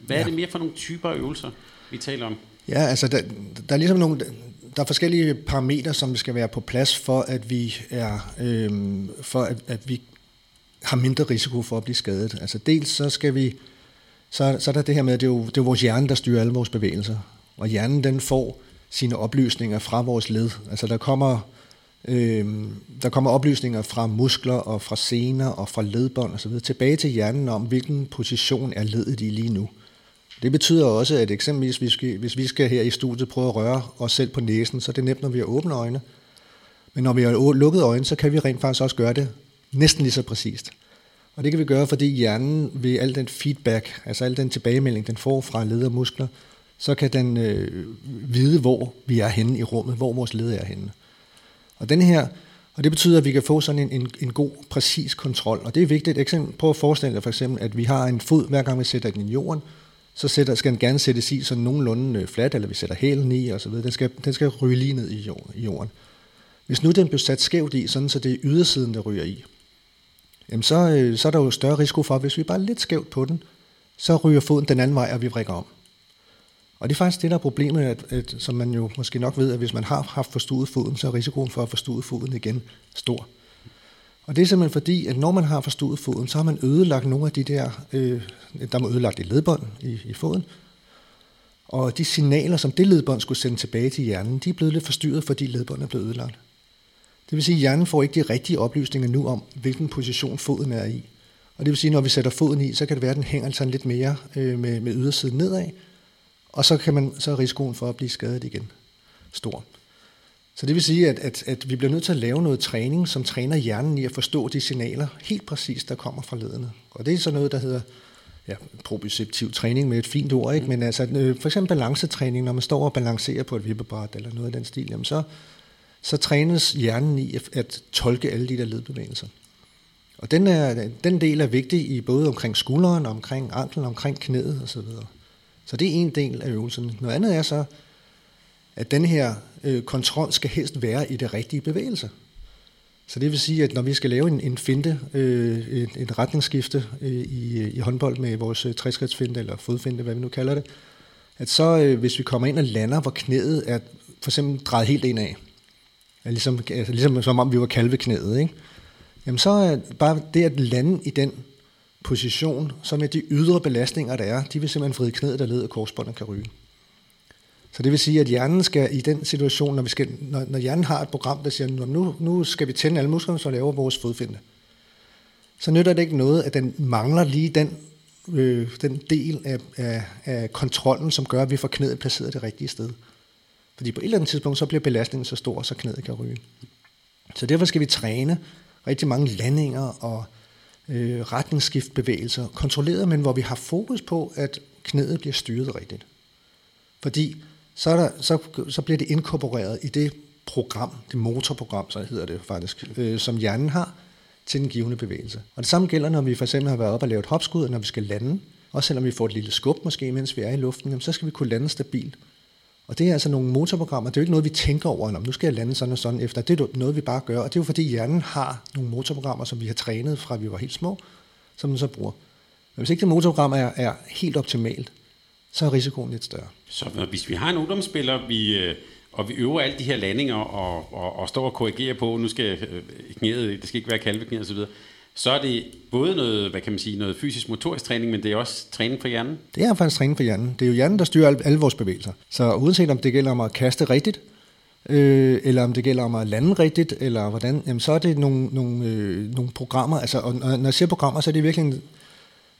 Hvad er ja. det mere for nogle typer øvelser, vi taler om? Ja, altså der, der er ligesom nogle, der er forskellige parametre, som skal være på plads for, at vi er, øh, for at, at vi har mindre risiko for at blive skadet. Altså dels så skal vi, så, så er der det her med, at det er, jo, det er vores hjerne, der styrer alle vores bevægelser. Og hjernen den får sine oplysninger fra vores led. Altså der kommer, øh, der kommer oplysninger fra muskler og fra sener og fra ledbånd osv. tilbage til hjernen om, hvilken position er ledet i lige nu. Det betyder også, at eksempelvis hvis vi, hvis vi skal her i studiet prøve at røre os selv på næsen, så er det nemt, når vi har åbne øjne. Men når vi har lukket øjne, så kan vi rent faktisk også gøre det næsten lige så præcist. Og det kan vi gøre, fordi hjernen ved al den feedback, altså al den tilbagemelding, den får fra led og muskler, så kan den øh, vide, hvor vi er henne i rummet, hvor vores led er henne. Og den her, og det betyder, at vi kan få sådan en, en, en god, præcis kontrol. Og det er vigtigt. Eksempel, prøv at forestille dig for eksempel, at vi har en fod, hver gang vi sætter den i jorden, så sætter, skal den gerne sættes i sådan nogenlunde flat, fladt, eller vi sætter hælen i og så videre. Den skal, den skal ryge lige ned i jorden. Hvis nu den bliver sat skævt i, sådan så det er ydersiden, der ryger i, jamen så, øh, så er der jo større risiko for, at hvis vi bare er lidt skævt på den, så ryger foden den anden vej, og vi vrikker om. Og det er faktisk det, der er problemet, at, at, som man jo måske nok ved, at hvis man har haft forstuet foden, så er risikoen for at forstude foden igen stor. Og det er simpelthen fordi, at når man har forstuet foden, så har man ødelagt nogle af de der, øh, der er ødelagt et ledbånd i, i foden, og de signaler, som det ledbånd skulle sende tilbage til hjernen, de er blevet lidt forstyrret, fordi ledbåndet er blevet ødelagt. Det vil sige, at hjernen får ikke de rigtige oplysninger nu om, hvilken position foden er i. Og det vil sige, at når vi sætter foden i, så kan det være, at den hænger sådan lidt mere øh, med, med ydersiden nedad, og så, kan man, så er risikoen for at blive skadet igen stor. Så det vil sige, at, at, at vi bliver nødt til at lave noget træning, som træner hjernen i at forstå de signaler helt præcist, der kommer fra ledene. Og det er så noget, der hedder ja, proprioceptiv træning med et fint ord, ikke? men altså øh, for eksempel balancetræning, når man står og balancerer på et vippebræt eller noget af den stil, jamen så, så trænes hjernen i at, at tolke alle de der ledbevægelser. Og den, er, den del er vigtig i både omkring skulderen, omkring anklen, omkring knæet osv. Så det er en del af øvelsen. Noget andet er så, at den her øh, kontrol skal helst være i det rigtige bevægelse. Så det vil sige, at når vi skal lave en, en finte, øh, et, et retningsskifte øh, i, i håndbold med vores øh, træskridtsfinte eller fodfinte, hvad vi nu kalder det, at så øh, hvis vi kommer ind og lander, hvor knæet er for eksempel drejet helt ind af, ligesom, altså, ligesom som om vi var kalveknæet, ikke? jamen så er bare det at lande i den position, så med de ydre belastninger, der er, de vil simpelthen vride knæet, der led og korsbåndet kan ryge. Så det vil sige, at hjernen skal i den situation, når, vi skal, når, når hjernen har et program, der siger, nu, nu skal vi tænde alle musklerne, så laver vores fodfinde. Så nytter det ikke noget, at den mangler lige den, øh, den del af, af, af kontrollen, som gør, at vi får knæet placeret det rigtige sted. Fordi på et eller andet tidspunkt, så bliver belastningen så stor, så knæet kan ryge. Så derfor skal vi træne rigtig mange landinger og øh, retningsskiftbevægelser, kontrolleret, men hvor vi har fokus på, at knæet bliver styret rigtigt. Fordi så, er der, så, så bliver det inkorporeret i det program, det motorprogram, så hedder det faktisk, øh, som hjernen har til den givende bevægelse. Og det samme gælder, når vi for eksempel har været op og lavet hopskud, og når vi skal lande, også selvom vi får et lille skub måske, mens vi er i luften, jamen, så skal vi kunne lande stabilt. Og det er altså nogle motorprogrammer, det er jo ikke noget, vi tænker over, om nu skal jeg lande sådan og sådan efter. Det er noget, vi bare gør, og det er jo fordi hjernen har nogle motorprogrammer, som vi har trænet fra vi var helt små, som den så bruger. Men hvis ikke det motorprogram er, er helt optimalt, så er risikoen lidt større. Så hvis vi har en ungdomsspiller, vi, øh, og vi øver alle de her landinger og, og, og står og korrigerer på, nu skal øh, knæet, det skal ikke være kalveknæet osv., så er det både noget, hvad kan man sige, noget fysisk motorisk træning, men det er også træning for hjernen? Det er faktisk træning for hjernen. Det er jo hjernen, der styrer alle, vores bevægelser. Så uanset om det gælder om at kaste rigtigt, øh, eller om det gælder om at lande rigtigt, eller hvordan, jamen så er det nogle, nogle, øh, nogle programmer, altså, og når jeg siger programmer, så er det virkelig,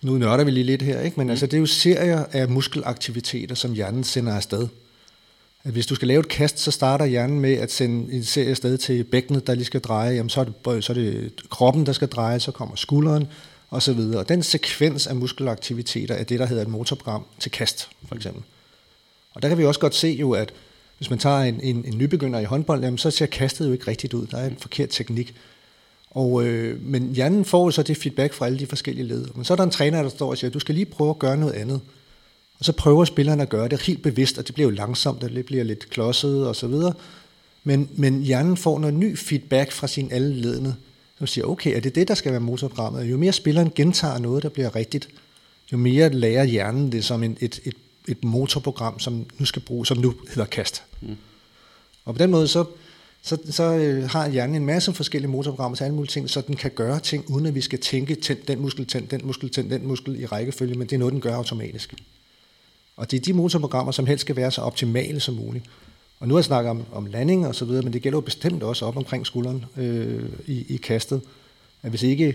nu nørder vi lige lidt her, ikke? men mm. altså, det er jo serier af muskelaktiviteter, som hjernen sender afsted at hvis du skal lave et kast, så starter hjernen med at sende en serie afsted til bækkenet, der lige skal dreje. Jamen, så, er det, så er det kroppen, der skal dreje, så kommer skulderen og så videre. Og den sekvens af muskelaktiviteter er det, der hedder et motorprogram til kast, for eksempel. Og der kan vi også godt se jo, at hvis man tager en, en, en nybegynder i håndbold, jamen, så ser kastet jo ikke rigtigt ud. Der er en forkert teknik. Og, øh, men hjernen får jo så det feedback fra alle de forskellige led. Men så er der en træner, der står og siger, du skal lige prøve at gøre noget andet. Og så prøver spillerne at gøre det helt bevidst, og det bliver jo langsomt, og det bliver lidt klodset og så videre. Men, men hjernen får noget ny feedback fra sine alle ledende, som siger, okay, er det det, der skal være motorprogrammet? Jo mere spilleren gentager noget, der bliver rigtigt, jo mere lærer hjernen det som en, et, et, et motorprogram, som nu skal bruge, som nu hedder kast. Mm. Og på den måde, så, så, så øh, har hjernen en masse forskellige motorprogrammer til alle mulige ting, så den kan gøre ting, uden at vi skal tænke, tænd den muskel, tænd den muskel, tænd den muskel i rækkefølge, men det er noget, den gør automatisk. Og det er de motorprogrammer, som helst skal være så optimale som muligt. Og nu har jeg snakket om, om landing og så videre, men det gælder jo bestemt også op omkring skulderen øh, i, i kastet. At hvis ikke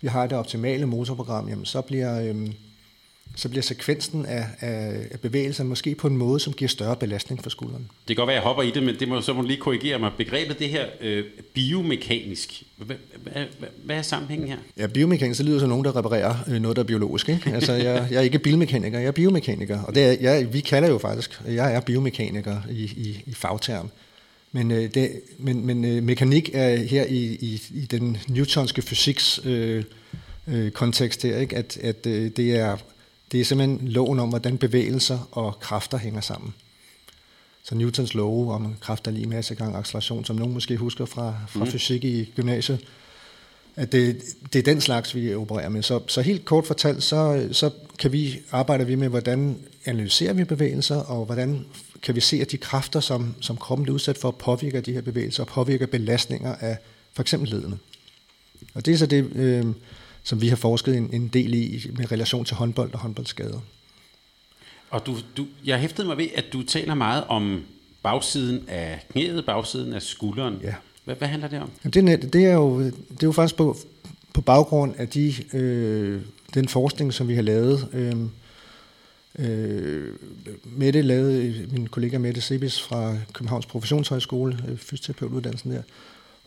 vi har det optimale motorprogram, jamen så bliver, øh, så bliver sekvensen af, af, af bevægelser måske på en måde, som giver større belastning for skulderen. Det kan godt være, at jeg hopper i det, men det må, så må lige korrigere mig. Begrebet det her øh, biomekanisk, hvad, hvad, hvad, hvad er sammenhængen her? Ja, biomekanisk, det lyder som nogen, der reparerer øh, noget, der er biologisk. Ikke? Altså, jeg, jeg er ikke bilmekaniker, jeg er biomekaniker. Og det er, jeg, vi kalder jo faktisk, jeg er biomekaniker i, i, i fagterm. Men, øh, det, men, men øh, mekanik er her i, i, i den newtonske fysiks øh, øh, kontekst her, ikke? at, at øh, det er det er simpelthen loven om, hvordan bevægelser og kræfter hænger sammen. Så Newtons lov om kræfter lige masse gang acceleration, som nogen måske husker fra, fra mm. fysik i gymnasiet, at det, det er den slags, vi opererer med. Så, så helt kort fortalt, så, så kan vi arbejde vi med, hvordan analyserer vi bevægelser, og hvordan kan vi se, at de kræfter, som, som kroppen er udsat for, påvirker de her bevægelser, og påvirker belastninger af for eksempel ledene. Og det er så det, øh, som vi har forsket en, en del i med relation til håndbold og håndboldskader. Og du, du, jeg hæftede mig ved, at du taler meget om bagsiden af knæet, bagsiden af skulderen. Ja. Hvad, hvad handler det om? Jamen det, det, er jo, det er jo faktisk på, på baggrund af de, øh, den forskning, som vi har lavet. Øh, øh, Mette lavede, min kollega Mette Sebis fra Københavns Professionshøjskole, øh, fysioterapeutuddannelsen der,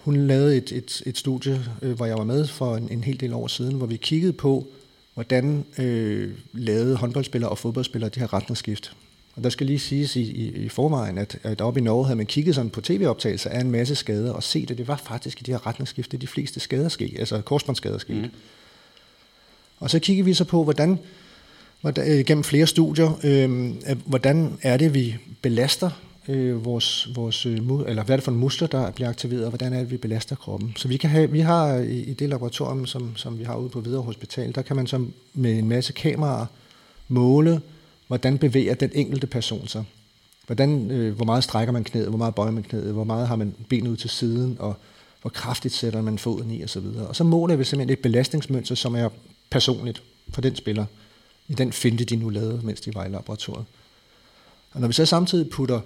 hun lavede et, et, et studie, øh, hvor jeg var med for en, en hel del år siden, hvor vi kiggede på, hvordan øh, lavede håndboldspillere og fodboldspillere de her retningsskift. Og der skal lige siges i, i, i forvejen, at, at oppe i Norge havde man kigget sådan på tv-optagelser af en masse skader, og set, at det var faktisk i de her retningsskifte, de fleste skader skete, altså korsbåndsskader skete. Mm. Og så kigger vi så på, hvordan, hvordan øh, gennem flere studier, øh, hvordan er det, vi belaster øh, vores, vores øh, eller hvad er det for en muskler, der bliver aktiveret, og hvordan er det, vi belaster kroppen. Så vi, kan have, vi har øh, i, i det laboratorium, som, som vi har ude på Hvidovre Hospital, der kan man så med en masse kameraer måle, hvordan bevæger den enkelte person sig. Hvordan, øh, hvor meget strækker man knæet, hvor meget bøjer man knæet, hvor meget har man benet ud til siden, og hvor kraftigt sætter man foden i osv. Og så måler vi simpelthen et belastningsmønster, som er personligt for den spiller, i den finte, de nu lavede, mens de var i laboratoriet. Og når vi så samtidig putter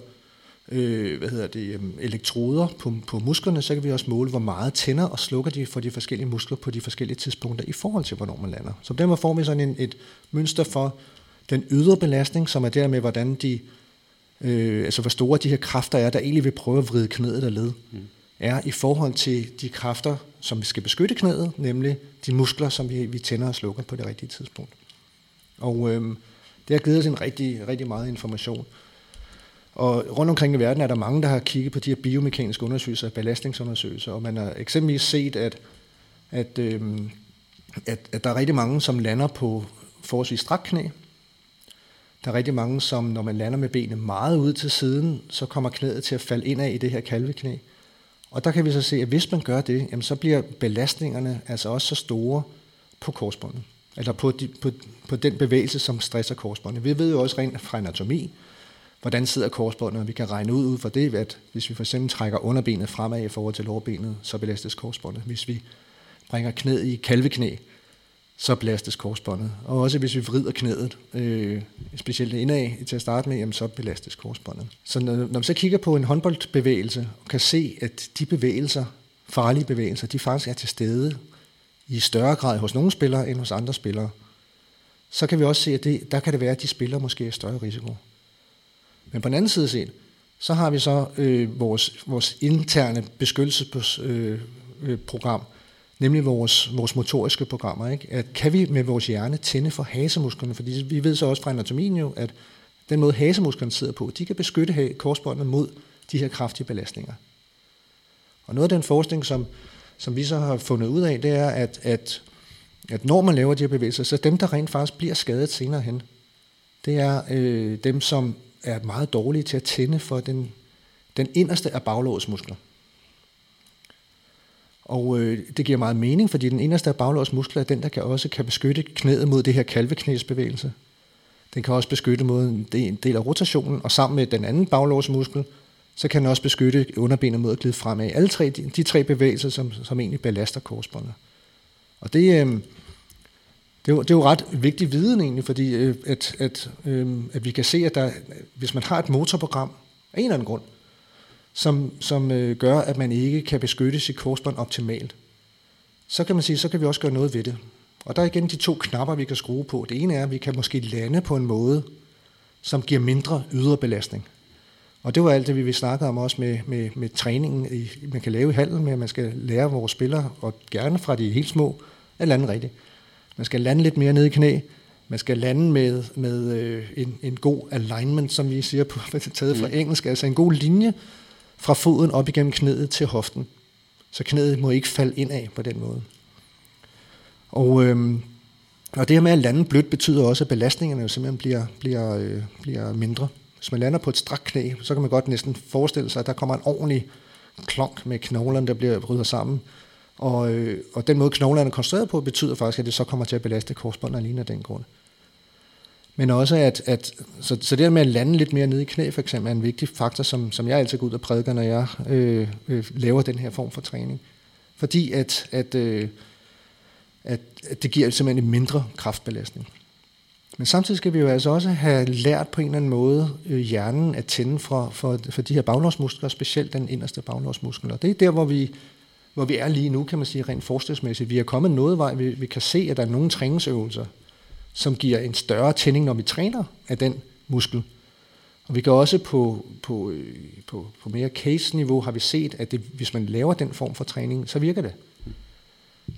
øh, hvad hedder det, øhm, elektroder på, på musklerne, så kan vi også måle, hvor meget tænder og slukker de for de forskellige muskler på de forskellige tidspunkter i forhold til, hvornår man lander. Så på den måde får vi sådan en, et mønster for den ydre belastning, som er dermed, hvordan de, øh, altså hvor store de her kræfter er, der egentlig vil prøve at vride knæet der led, mm. er i forhold til de kræfter, som skal beskytte knæet, nemlig de muskler, som vi, vi tænder og slukker på det rigtige tidspunkt. Og øh, det har givet os en rigtig, rigtig meget information. Og rundt omkring i verden er der mange, der har kigget på de her biomekaniske undersøgelser, belastningsundersøgelser, og man har eksempelvis set, at, at, øhm, at, at der er rigtig mange, som lander på forholdsvis strakt knæ. Der er rigtig mange, som når man lander med benene meget ud til siden, så kommer knæet til at falde ind af i det her kalveknæ. Og der kan vi så se, at hvis man gør det, jamen så bliver belastningerne altså også så store på korsbåndet. Eller på, de, på, på den bevægelse, som stresser korsbåndet. Vi ved jo også rent fra anatomi, hvordan sidder korsbåndet, og vi kan regne ud ud fra det, at hvis vi for eksempel trækker underbenet fremad i forhold til lårbenet, så belastes korsbåndet. Hvis vi bringer knæet i kalveknæ, så belastes korsbåndet. Og også hvis vi vrider knæet, øh, specielt indad til at starte med, jamen, så belastes korsbåndet. Så når, når man så kigger på en håndboldbevægelse, og kan se, at de bevægelser, farlige bevægelser, de faktisk er til stede i større grad hos nogle spillere end hos andre spillere, så kan vi også se, at det, der kan det være, at de spiller måske i større risiko. Men på den anden side set, så har vi så øh, vores, vores interne beskyttelsesprogram, øh, øh nemlig vores, vores motoriske programmer. Ikke? At kan vi med vores hjerne tænde for hasemusklerne? Fordi vi ved så også fra anatomien jo, at den måde hasemusklerne sidder på, de kan beskytte korsbåndet mod de her kraftige belastninger. Og noget af den forskning, som, som vi så har fundet ud af, det er, at, at, at når man laver de her bevægelser, så dem, der rent faktisk bliver skadet senere hen, det er øh, dem, som er meget dårlige til at tænde for den, den inderste af baglårets muskler. Og øh, det giver meget mening, fordi den inderste af baglårets muskler er den, der kan også kan beskytte knæet mod det her kalveknæsbevægelse. Den kan også beskytte mod en del af rotationen, og sammen med den anden baglårsmuskel, så kan den også beskytte underbenet mod at glide fremad. Alle tre, de, de tre bevægelser, som, som egentlig belaster korsbåndet. Og det, øh, det er, jo, det er jo ret vigtig viden egentlig, fordi øh, at, at, øh, at vi kan se, at der, hvis man har et motorprogram af en eller anden grund, som, som øh, gør, at man ikke kan beskytte sit korsbånd optimalt, så kan man sige, så kan vi også gøre noget ved det. Og der er igen de to knapper, vi kan skrue på. Det ene er, at vi kan måske lande på en måde, som giver mindre ydre belastning. Og det var alt det, vi snakkede om også med, med, med træningen, i, man kan lave i halen med, at man skal lære vores spillere, og gerne fra de helt små, at lande rigtigt. Man skal lande lidt mere ned i knæ. Man skal lande med, med øh, en, en god alignment, som vi siger på taget fra mm. engelsk, altså en god linje fra foden op igennem knæet til hoften. Så knæet må ikke falde ind af på den måde. Og, øhm, og det her med at lande blødt betyder også, at belastningerne jo simpelthen bliver, bliver, øh, bliver mindre. Hvis man lander på et strakt knæ, så kan man godt næsten forestille sig, at der kommer en ordentlig klonk med knoglerne, der bliver bryder sammen. Og, øh, og den måde knoglerne er konstrueret på, betyder faktisk, at det så kommer til at belaste korsbåndet alene af den grund. Men også, at, at så, så det med at lande lidt mere nede i knæ, for eksempel, er en vigtig faktor, som, som jeg altid går ud og prædiker, når jeg øh, øh, laver den her form for træning. Fordi at, at, øh, at, at det giver simpelthen en mindre kraftbelastning. Men samtidig skal vi jo altså også have lært på en eller anden måde øh, hjernen at tænde for, for, for de her baglårsmuskler, specielt den inderste baglårsmuskel. Og det er der, hvor vi hvor vi er lige nu, kan man sige, rent forskningsmæssigt. Vi er kommet noget vej. Vi, vi kan se, at der er nogle træningsøvelser, som giver en større tænding, når vi træner af den muskel. Og vi kan også på, på, øh, på, på mere case-niveau har vi set, at det, hvis man laver den form for træning, så virker det.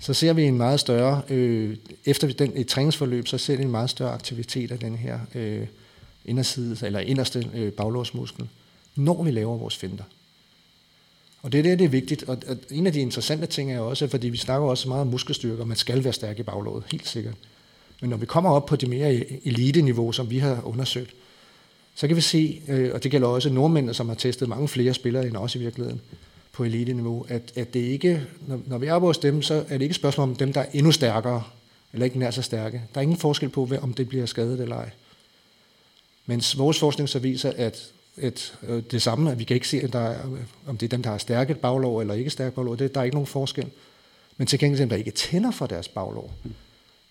så ser vi en meget større, øh, efter den, et træningsforløb, så ser vi en meget større aktivitet af den her øh, inderside, eller inderste øh, baglårsmuskel, når vi laver vores finder. Og det er det, det er vigtigt. Og, og en af de interessante ting er også, fordi vi snakker også meget om muskelstyrke, og man skal være stærk i baglåret, helt sikkert. Men når vi kommer op på det mere e-, elite-niveau, som vi har undersøgt, så kan vi se, øh, og det gælder også nordmænd, som har testet mange flere spillere end os i virkeligheden, på elite-niveau, at, at det ikke, når, når vi er hos dem, så er det ikke et spørgsmål om dem, der er endnu stærkere, eller ikke nær så stærke. Der er ingen forskel på, om det bliver skadet eller ej. Mens vores forskning så viser, at, at øh, det samme, at vi kan ikke se, at der er, øh, om det er dem, der har stærke baglov eller ikke stærke baglov, det, der er ikke nogen forskel. Men til gengæld dem, der ikke tænder for deres baglov.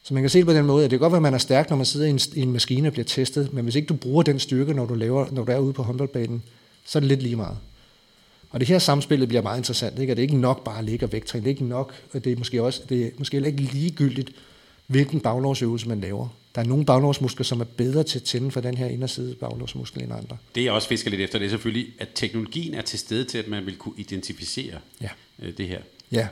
Så man kan se det på den måde, at det kan godt være, at man er stærk, når man sidder i en, i en maskine og bliver testet, men hvis ikke du bruger den styrke, når du, laver, når du er ude på håndboldbanen, så er det lidt lige meget. Og det her samspillet bliver meget interessant, ikke? at det er ikke nok bare at ligge og vægttræne, det er ikke nok, og det er måske også, det er måske ikke ligegyldigt, hvilken baglovsøvelse man laver. Der er nogle baglovsmuskler, som er bedre til at tænde for den her inderside baglovsmuskel end andre. Det jeg også fisker lidt efter, det er selvfølgelig, at teknologien er til stede til, at man vil kunne identificere ja. Øh, det her. Ja,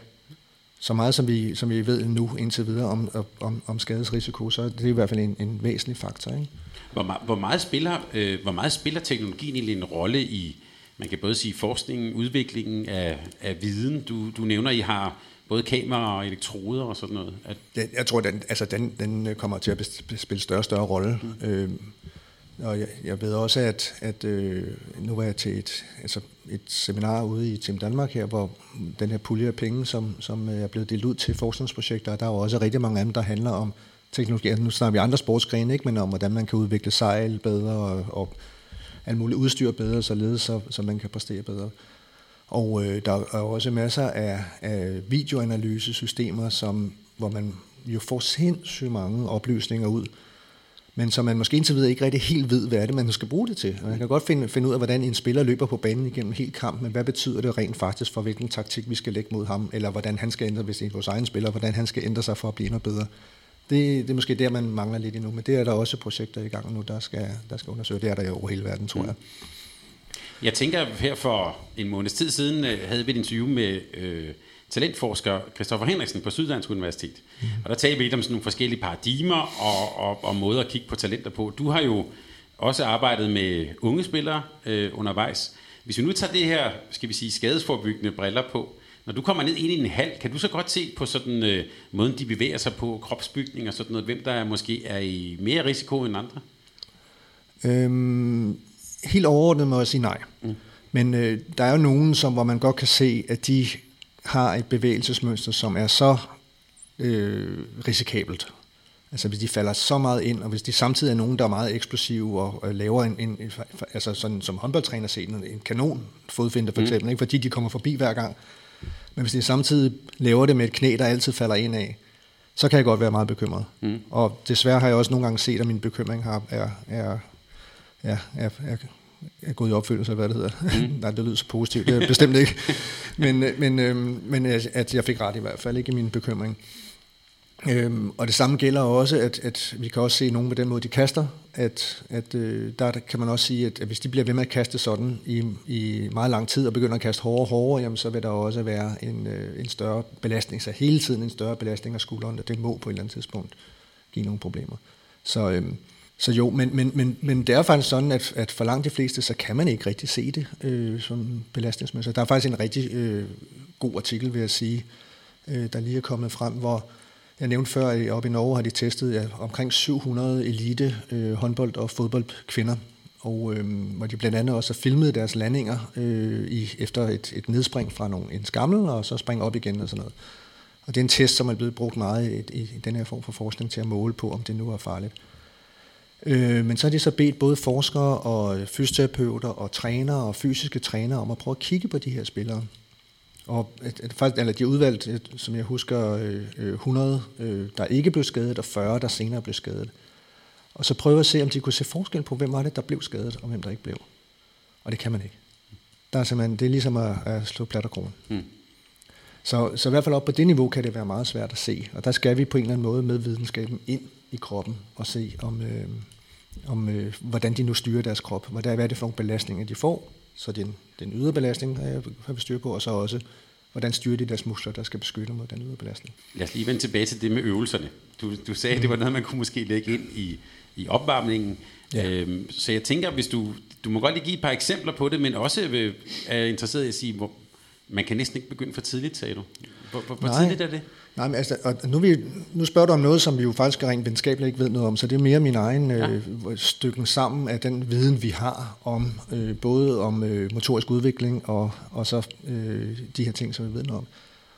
så meget som vi, som vi ved nu indtil videre om, om, om skadesrisiko, så er det i hvert fald en, en væsentlig faktor. Ikke? Hvor, hvor, meget spiller, øh, hvor meget spiller teknologien egentlig en rolle i, man kan både sige forskningen, udviklingen af, af viden. Du, du nævner, I har både kameraer og elektroder og sådan noget. At jeg, jeg tror, den, altså den, den kommer til at spille større og større rolle. Mm. Øh, og jeg, jeg ved også, at, at øh, nu var jeg til et, altså et seminar ude i Team Danmark her, hvor den her pulje af penge, som, som er blevet delt ud til forskningsprojekter, og der er jo også rigtig mange af dem, der handler om teknologi. Altså, nu snakker vi andre sportsgrene, ikke, men om hvordan man kan udvikle sejl bedre og, og alt muligt udstyr bedre, således så, så man kan præstere bedre. Og øh, der er også masser af, af videoanalysesystemer, som, hvor man jo får sindssygt mange oplysninger ud, men som man måske indtil videre ikke rigtig helt ved, hvad er det, man skal bruge det til. Man kan godt finde, finde ud af, hvordan en spiller løber på banen igennem helt kamp, men hvad betyder det rent faktisk for, hvilken taktik vi skal lægge mod ham, eller hvordan han skal ændre, hvis det er vores egen spiller, hvordan han skal ændre sig for at blive endnu bedre. Det, det er måske der, man mangler lidt endnu, men det er der også projekter i gang nu, der skal, der skal undersøge. Det er der jo over hele verden, tror mm. Jeg. Tænker, her for en måneds tid siden øh, havde vi et interview med øh, talentforsker Christoffer Henriksen på Syddansk Universitet. Mm. Og der talte vi lidt om sådan nogle forskellige paradigmer og, og, og måder at kigge på talenter på. Du har jo også arbejdet med unge spillere øh, undervejs. Hvis vi nu tager det her, skal vi sige, skadesforbyggende briller på, når du kommer ned ind i en hal, kan du så godt se på sådan øh, måden, de bevæger sig på, kropsbygning og sådan noget, hvem der er, måske er i mere risiko end andre? Øhm, helt overordnet må jeg sige nej. Mm. Men øh, der er jo nogen, som, hvor man godt kan se, at de har et bevægelsesmønster, som er så øh, risikabelt. Altså hvis de falder så meget ind, og hvis de samtidig er nogen, der er meget eksplosive og, og laver en, en, en altså sådan som håndboldtræner set, en, en kanon fodfinder for mm. eksempel, ikke? fordi de kommer forbi hver gang. Men hvis de samtidig laver det med et knæ, der altid falder ind af, så kan jeg godt være meget bekymret. Mm. Og desværre har jeg også nogle gange set, at min bekymring har, er, er, er, er, er er gået i opfyldelse, hvad det hedder. Mm. Nej, det lyder så positivt, det er bestemt ikke. Men, øh, men, øhm, men at jeg fik ret i hvert fald, ikke i min bekymring. Øhm, og det samme gælder også, at, at vi kan også se nogen med den måde, de kaster, at, at øh, der kan man også sige, at, at hvis de bliver ved med at kaste sådan i, i meget lang tid og begynder at kaste hårdere og hårdere, jamen, så vil der også være en, øh, en større belastning, så hele tiden en større belastning af skulderen, og det må på et eller andet tidspunkt give nogle problemer. Så, øhm, så jo, men, men, men, men det er faktisk sådan, at, at for langt de fleste, så kan man ikke rigtig se det øh, som belastningsmæssigt. Der er faktisk en rigtig øh, god artikel, vil jeg sige, øh, der lige er kommet frem, hvor jeg nævnte før, at oppe i Norge har de testet ja, omkring 700 elite øh, håndbold- og fodboldkvinder, og øh, hvor de blandt andet også har filmet deres landinger øh, i, efter et, et nedspring fra nogle, en skammel, og så spring op igen og sådan noget. Og det er en test, som er blevet brugt meget i, i, i den her form for forskning til at måle på, om det nu er farligt. Øh, men så har de så bedt både forskere og fysioterapeuter og trænere og fysiske trænere om at prøve at kigge på de her spillere. Og faktisk, eller de udvalgt, som jeg husker, 100, øh, øh, der ikke blev skadet, og 40, der senere blev skadet. Og så prøve at se, om de kunne se forskel på, hvem var det, der blev skadet, og hvem der ikke blev. Og det kan man ikke. Der er simpelthen, det er ligesom at, at slå plat og kron. Mm. Så, så i hvert fald op på det niveau kan det være meget svært at se. Og der skal vi på en eller anden måde med videnskaben ind i kroppen og se, om, øh, om øh, hvordan de nu styrer deres krop. Hvad, er det for nogle belastninger, de får? Så den, den ydre belastning har vi styr på, og så også, hvordan styrer de deres muskler, der skal beskytte mod den ydre belastning. Lad os lige vende tilbage til det med øvelserne. Du, du sagde, at det var noget, man kunne måske lægge ind i, i opvarmningen. Ja. Øhm, så jeg tænker, hvis du, du må godt lige give et par eksempler på det, men også vil, er interesseret i at sige, hvor, man kan næsten ikke begynde for tidligt, sagde du. Hvor, hvor, hvor tidligt er det? Nej, men altså, og nu, vi, nu spørger du om noget, som vi jo faktisk rent venskabeligt ikke ved noget om, så det er mere min egen ja. øh, stykken sammen af den viden, vi har om øh, både om øh, motorisk udvikling og, og så øh, de her ting, som vi ved noget om.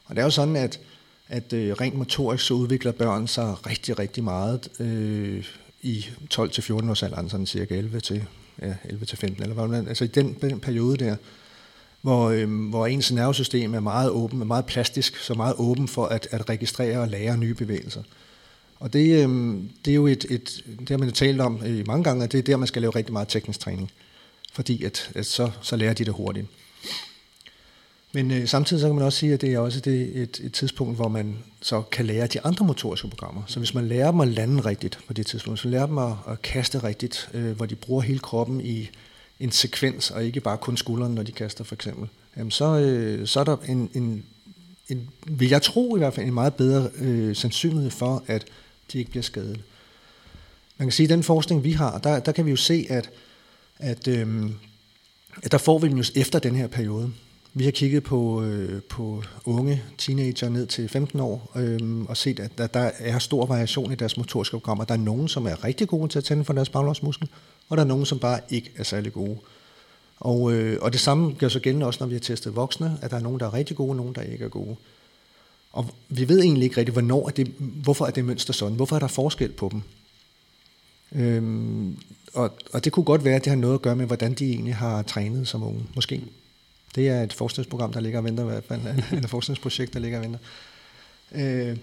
Og det er jo sådan, at, at øh, rent motorisk så udvikler børn sig rigtig, rigtig meget øh, i 12-14 års alderen, sådan cirka 11 til, ja, 11 til 15, eller hvad altså i den, den periode der, hvor, øh, hvor ens nervesystem er meget åben, er meget plastisk, så meget åben for at, at registrere og lære nye bevægelser. Og det, øh, det er jo et, et, det har man jo talt om øh, mange gange, at det er der, man skal lave rigtig meget teknisk træning, fordi at, at så, så lærer de det hurtigt. Men øh, samtidig så kan man også sige, at det er også det, et, et tidspunkt, hvor man så kan lære de andre motoriske programmer. Så hvis man lærer dem at lande rigtigt på det tidspunkt, så lærer dem at, at kaste rigtigt, øh, hvor de bruger hele kroppen i en sekvens, og ikke bare kun skulderen, når de kaster for eksempel, jamen så, øh, så er der en, en, en, vil jeg tro i hvert fald, en meget bedre øh, sandsynlighed for, at de ikke bliver skadet. Man kan sige, at den forskning, vi har, der, der kan vi jo se, at, at, øh, at der får vi dem jo efter den her periode. Vi har kigget på, øh, på unge teenager ned til 15 år øh, og set, at der, der er stor variation i deres motoriske programmer. Der er nogen, som er rigtig gode til at tænde for deres baglårsmuskel, og der er nogen, som bare ikke er særlig gode. Og, øh, og det samme gør så gældende også, når vi har testet voksne, at der er nogen, der er rigtig gode, og nogen, der ikke er gode. Og vi ved egentlig ikke rigtig, hvornår er det, hvorfor er det mønster sådan, hvorfor er der forskel på dem. Øhm, og, og det kunne godt være, at det har noget at gøre med, hvordan de egentlig har trænet som unge, måske. Det er et forskningsprogram, der ligger og venter i hvert fald, eller forskningsprojekt, der ligger og venter. Øh,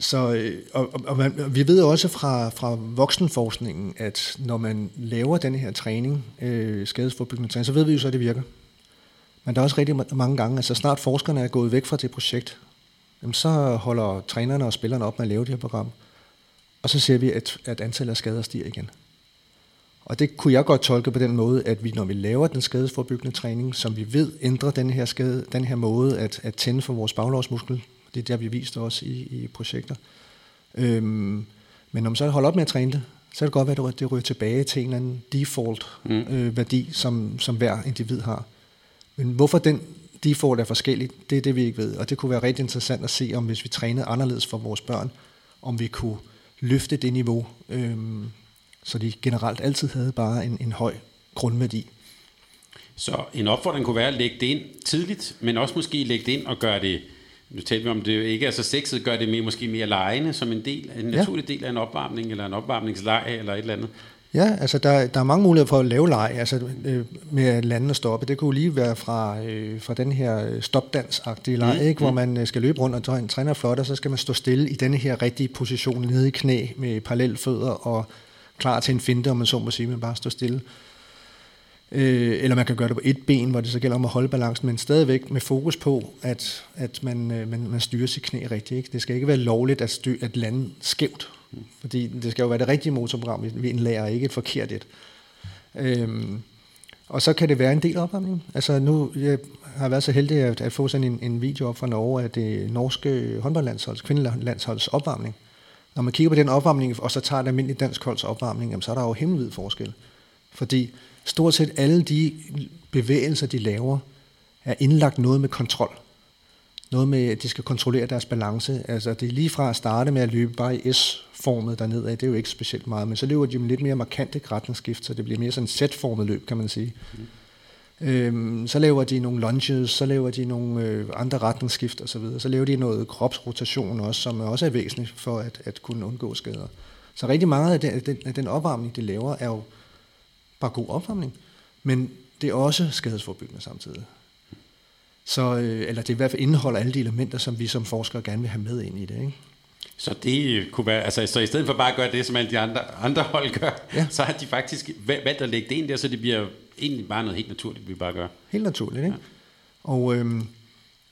så, øh, og, og, og vi ved også fra, fra voksenforskningen, at når man laver den her træning, øh, skadesforbyggende træning, så ved vi jo så, at det virker. Men der er også rigtig mange gange, altså snart forskerne er gået væk fra det projekt, jamen så holder trænerne og spillerne op med at lave det her program. Og så ser vi, at, at antallet af skader stiger igen. Og det kunne jeg godt tolke på den måde, at vi, når vi laver den skadesforbyggende træning, som vi ved ændrer den her, skade, den her måde at, at tænde for vores baglårsmuskel, det er der, vi vist også i, i projekter. Øhm, men når man så holder op med at træne det, så kan det godt være, at det ryger tilbage til en eller anden default mm. øh, værdi, som, som hver individ har. Men hvorfor den default er forskellig, det er det, vi ikke ved. Og det kunne være rigtig interessant at se, om hvis vi trænede anderledes for vores børn, om vi kunne løfte det niveau, øhm, så de generelt altid havde bare en, en høj grundværdi. Så en opfordring kunne være at lægge det ind tidligt, men også måske lægge det ind og gøre det nu talte vi om, det ikke er så sexet, gør det mere, måske mere lejende som en del, en naturlig ja. del af en opvarmning, eller en opvarmningsleg, eller et eller andet. Ja, altså der, der er mange muligheder for at lave leg, altså øh, med lande og stoppe. Det kunne lige være fra, øh, fra den her øh, stopdans-agtige leg, mm, ikke? hvor mm. man øh, skal løbe rundt og træne flot, og så skal man stå stille i denne her rigtige position nede i knæ med parallelle fødder og klar til en finte, om man så må sige, men bare stå stille. Øh, eller man kan gøre det på et ben, hvor det så gælder om at holde balancen, men stadigvæk med fokus på, at, at man, øh, man, man styrer sit knæ rigtigt. Ikke? Det skal ikke være lovligt at, styr, at lande skævt, fordi det skal jo være det rigtige motorprogram, vi indlærer, ikke et forkert et. Øhm, og så kan det være en del opvarmning. Altså nu jeg har været så heldig at, at få sådan en, en video op fra Norge af det norske håndboldlandsholds, kvindelandsholds opvarmning. Når man kigger på den opvarmning, og så tager et almindeligt dansk holds opvarmning, jamen, så er der jo himmelvid forskel. Fordi stort set alle de bevægelser, de laver, er indlagt noget med kontrol. Noget med, at de skal kontrollere deres balance. Altså det er lige fra at starte med at løbe bare i S-formet dernede af, det er jo ikke specielt meget, men så løber de med lidt mere markante retningsskift, så det bliver mere sådan et Z-formet løb, kan man sige. Mm. Øhm, så laver de nogle lunges, så laver de nogle øh, andre retningsskift osv. Så, videre. så laver de noget kropsrotation også, som også er væsentligt for at, at kunne undgå skader. Så rigtig meget af den, af den, af den opvarmning, de laver, er jo bare god opvarmning, men det er også skadesforbyggende samtidig. Så, øh, eller det er i hvert fald indeholder alle de elementer, som vi som forskere gerne vil have med ind i det. Ikke? Så det kunne være, altså så i stedet for bare at gøre det, som alle de andre, andre hold gør, ja. så har de faktisk valgt at lægge det ind der, så det bliver egentlig bare noget helt naturligt, vi bare gør. Helt naturligt, ikke? Ja. Og, øhm,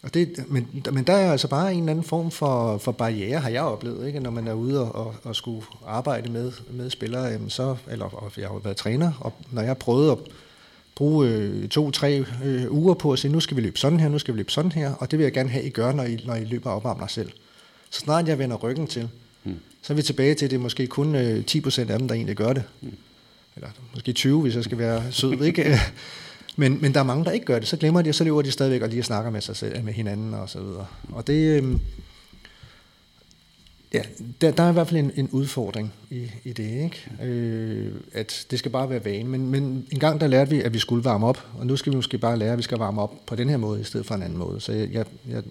og det, men, men der er altså bare en eller anden form for, for barriere, har jeg oplevet, ikke? når man er ude og, og, og skulle arbejde med, med spillere, jamen så, eller og jeg har jo været træner, og når jeg prøvede at, bruge øh, to-tre øh, uger på at sige, nu skal vi løbe sådan her, nu skal vi løbe sådan her, og det vil jeg gerne have, I gør, når I, når I løber og opvarmer dig selv. Så snart jeg vender ryggen til, mm. så er vi tilbage til, at det er måske kun øh, 10% af dem, der egentlig gør det. Mm. Eller måske 20, hvis jeg skal være sød, ikke? men, men der er mange, der ikke gør det. Så glemmer de, og så løber de stadigvæk og lige snakker med sig selv, med hinanden og så videre. Og det, øh, Ja, der, der er i hvert fald en, en udfordring i, i det, ikke? Øh, at det skal bare være vane. Men, men en gang der lærte vi, at vi skulle varme op, og nu skal vi måske bare lære, at vi skal varme op på den her måde, i stedet for en anden måde. Så jeg, jeg,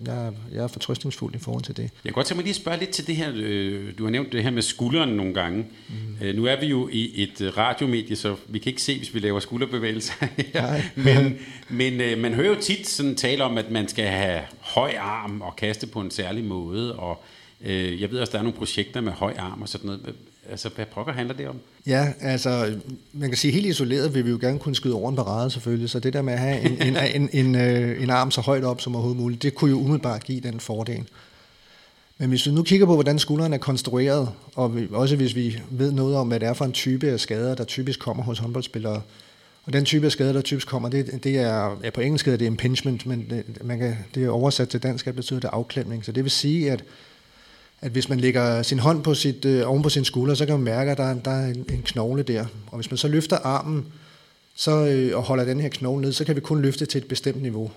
jeg, jeg er fortrøstningsfuld i forhold til det. Jeg kan godt tænke mig lige at spørge lidt til det her, øh, du har nævnt det her med skulderen nogle gange. Mm. Øh, nu er vi jo i et øh, radiomedie, så vi kan ikke se, hvis vi laver skulderbevægelser her. men men øh, man hører jo tit sådan tale om, at man skal have høj arm og kaste på en særlig måde, og Øh, jeg ved også, der er nogle projekter med høj arm og sådan noget. Altså, hvad pokker handler det om? Ja, altså, man kan sige, helt isoleret vil vi jo gerne kunne skyde over en parade selvfølgelig, så det der med at have en, en, en, en, øh, en arm så højt op som overhovedet muligt, det kunne jo umiddelbart give den fordel. Men hvis vi nu kigger på, hvordan skulderen er konstrueret, og vi, også hvis vi ved noget om, hvad det er for en type af skader, der typisk kommer hos håndboldspillere, og den type af skader, der typisk kommer, det, det er, ja, på engelsk hedder det impingement, men det, man kan, det er oversat til dansk, det betyder det afklemning. Så det vil sige, at at hvis man lægger sin hånd på sit, øh, oven på sin skulder, så kan man mærke, at der, der er en, en knogle der. Og hvis man så løfter armen så, øh, og holder den her knogle ned, så kan vi kun løfte til et bestemt niveau.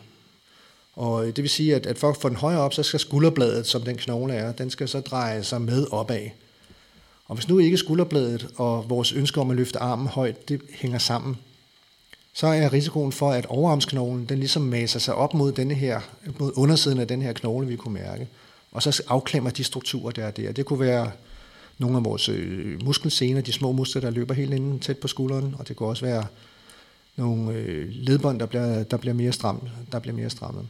Og øh, det vil sige, at, at for at få den højere op, så skal skulderbladet, som den knogle er, den skal så dreje sig med opad. Og hvis nu ikke skulderbladet og vores ønske om at løfte armen højt, det hænger sammen, så er risikoen for, at overarmsknoglen, den ligesom maser sig op mod, denne her, mod undersiden af den her knogle, vi kunne mærke og så afklemmer de strukturer, der er der. Det kunne være nogle af vores øh, muskelsener, de små muskler, der løber helt inden tæt på skulderen, og det kunne også være nogle øh, ledbånd, der bliver, der bliver mere stramt, der bliver mere strammet.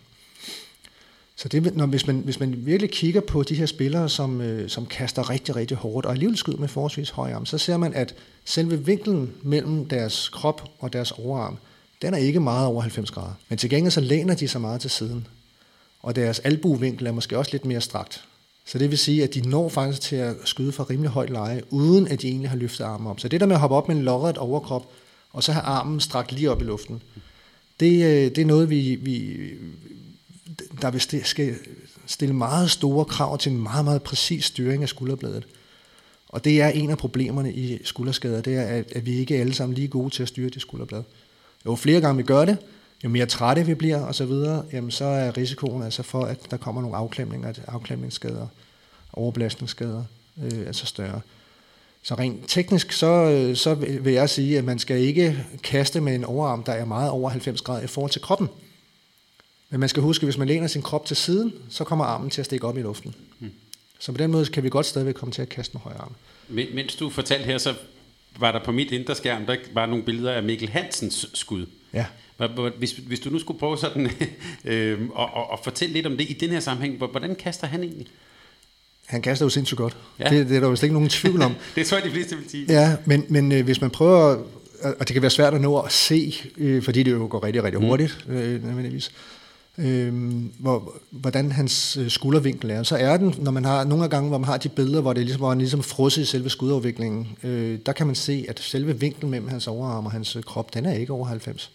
Så det, når, hvis, man, hvis man virkelig kigger på de her spillere, som, øh, som kaster rigtig, rigtig hårdt, og alligevel skyder med forholdsvis høj arm, så ser man, at selve vinklen mellem deres krop og deres overarm, den er ikke meget over 90 grader. Men til gengæld så læner de sig meget til siden og deres albuvinkel er måske også lidt mere strakt. Så det vil sige, at de når faktisk til at skyde fra rimelig højt leje, uden at de egentlig har løftet armen op. Så det der med at hoppe op med en lodret overkrop, og så have armen strakt lige op i luften, det, øh, det er noget, vi, vi der vil st- skal stille meget store krav til en meget, meget præcis styring af skulderbladet. Og det er en af problemerne i skulderskader, det er, at, at vi ikke er alle sammen lige gode til at styre det skulderblad. Jo flere gange vi gør det, jo mere trætte vi bliver og så videre, jamen så er risikoen altså for, at der kommer nogle afklemninger, afklemningsskader, overbelastningsskader, øh, altså større. Så rent teknisk, så, øh, så vil jeg sige, at man skal ikke kaste med en overarm, der er meget over 90 grader i forhold til kroppen. Men man skal huske, at hvis man læner sin krop til siden, så kommer armen til at stikke op i luften. Hmm. Så på den måde kan vi godt stadigvæk komme til at kaste med højre arm. Men, mens du fortalte her, så var der på mit indre skærm, der var nogle billeder af Mikkel Hansens skud. Ja. Hvis, hvis du nu skulle prøve sådan øh, og, og, og fortælle lidt om det i den her sammenhæng, hvordan kaster han egentlig? Han kaster jo sindssygt godt. Ja. Det, det er der slet ikke nogen tvivl om. det tror jeg, de fleste vil sige. Ja, men, men øh, hvis man prøver, og det kan være svært at nå at se, øh, fordi det jo går rigtig, rigtig mm. hurtigt, mm. øh, nødvendigvis, øh, hvor, hvordan hans øh, skuldervinkel er. Så er den, når man har nogle gange, hvor man har de billeder, hvor det er ligesom, hvor han ligesom frosset i selve skudafviklingen, øh, der kan man se, at selve vinklen mellem hans overarm og hans krop, den er ikke over 90.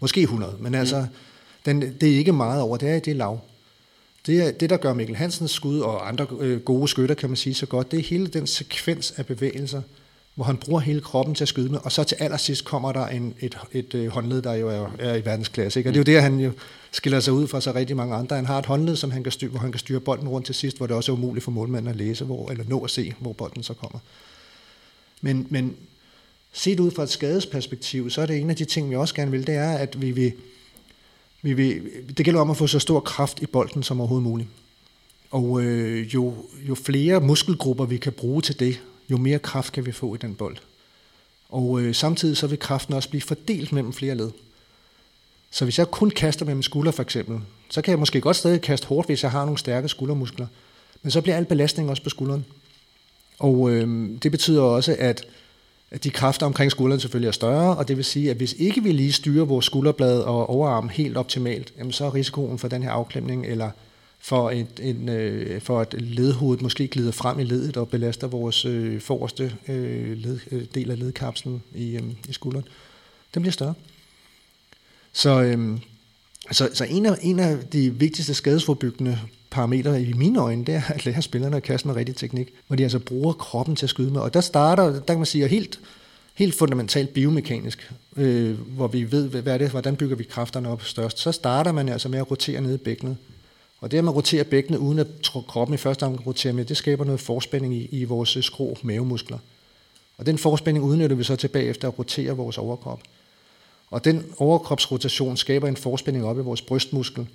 Måske 100, men altså, den, det er ikke meget over, det er det er lav. Det, er, det, der gør Mikkel Hansens skud og andre øh, gode skytter, kan man sige så godt, det er hele den sekvens af bevægelser, hvor han bruger hele kroppen til at skyde med, og så til allersidst kommer der en, et, et, et øh, håndled, der jo er, er i verdensklasse. Ikke? Og det er jo det, han jo skiller sig ud fra så rigtig mange andre. Han har et håndled, som han kan styre, hvor han kan styre bolden rundt til sidst, hvor det også er umuligt for målmanden at læse, hvor, eller nå at se, hvor bolden så kommer. Men, men set ud fra et skadesperspektiv, så er det en af de ting, vi også gerne vil, det er, at vi vil, vi vil, det gælder om at få så stor kraft i bolden som overhovedet muligt. Og øh, jo, jo flere muskelgrupper vi kan bruge til det, jo mere kraft kan vi få i den bold. Og øh, samtidig så vil kraften også blive fordelt mellem flere led. Så hvis jeg kun kaster med min skulder for eksempel, så kan jeg måske godt stadig kaste hårdt, hvis jeg har nogle stærke skuldermuskler. Men så bliver al belastning også på skulderen. Og øh, det betyder også, at at de kræfter omkring skulderen selvfølgelig er større, og det vil sige, at hvis ikke vi lige styrer vores skulderblad og overarm helt optimalt, jamen så er risikoen for den her afklemning, eller for, et, en, øh, for at ledhovedet måske glider frem i ledet og belaster vores øh, forreste øh, led, øh, del af ledkapslen i, øh, i skulderen, den bliver større. Så, øh, så, så en, af, en af de vigtigste skadesforbyggende parametre i mine øjne, det er at lære spillerne at kaste med rigtig teknik, hvor de altså bruger kroppen til at skyde med. Og der starter, der kan man sige, helt, helt fundamentalt biomekanisk, øh, hvor vi ved, hvad er det, hvordan bygger vi kræfterne op størst. Så starter man altså med at rotere ned i bækkenet. Og det at man roterer bækkenet, uden at kroppen i første omgang roterer med, det skaber noget forspænding i, i vores øh, skrå mavemuskler. Og den forspænding udnytter vi så tilbage efter at rotere vores overkrop. Og den overkropsrotation skaber en forspænding op i vores brystmuskel,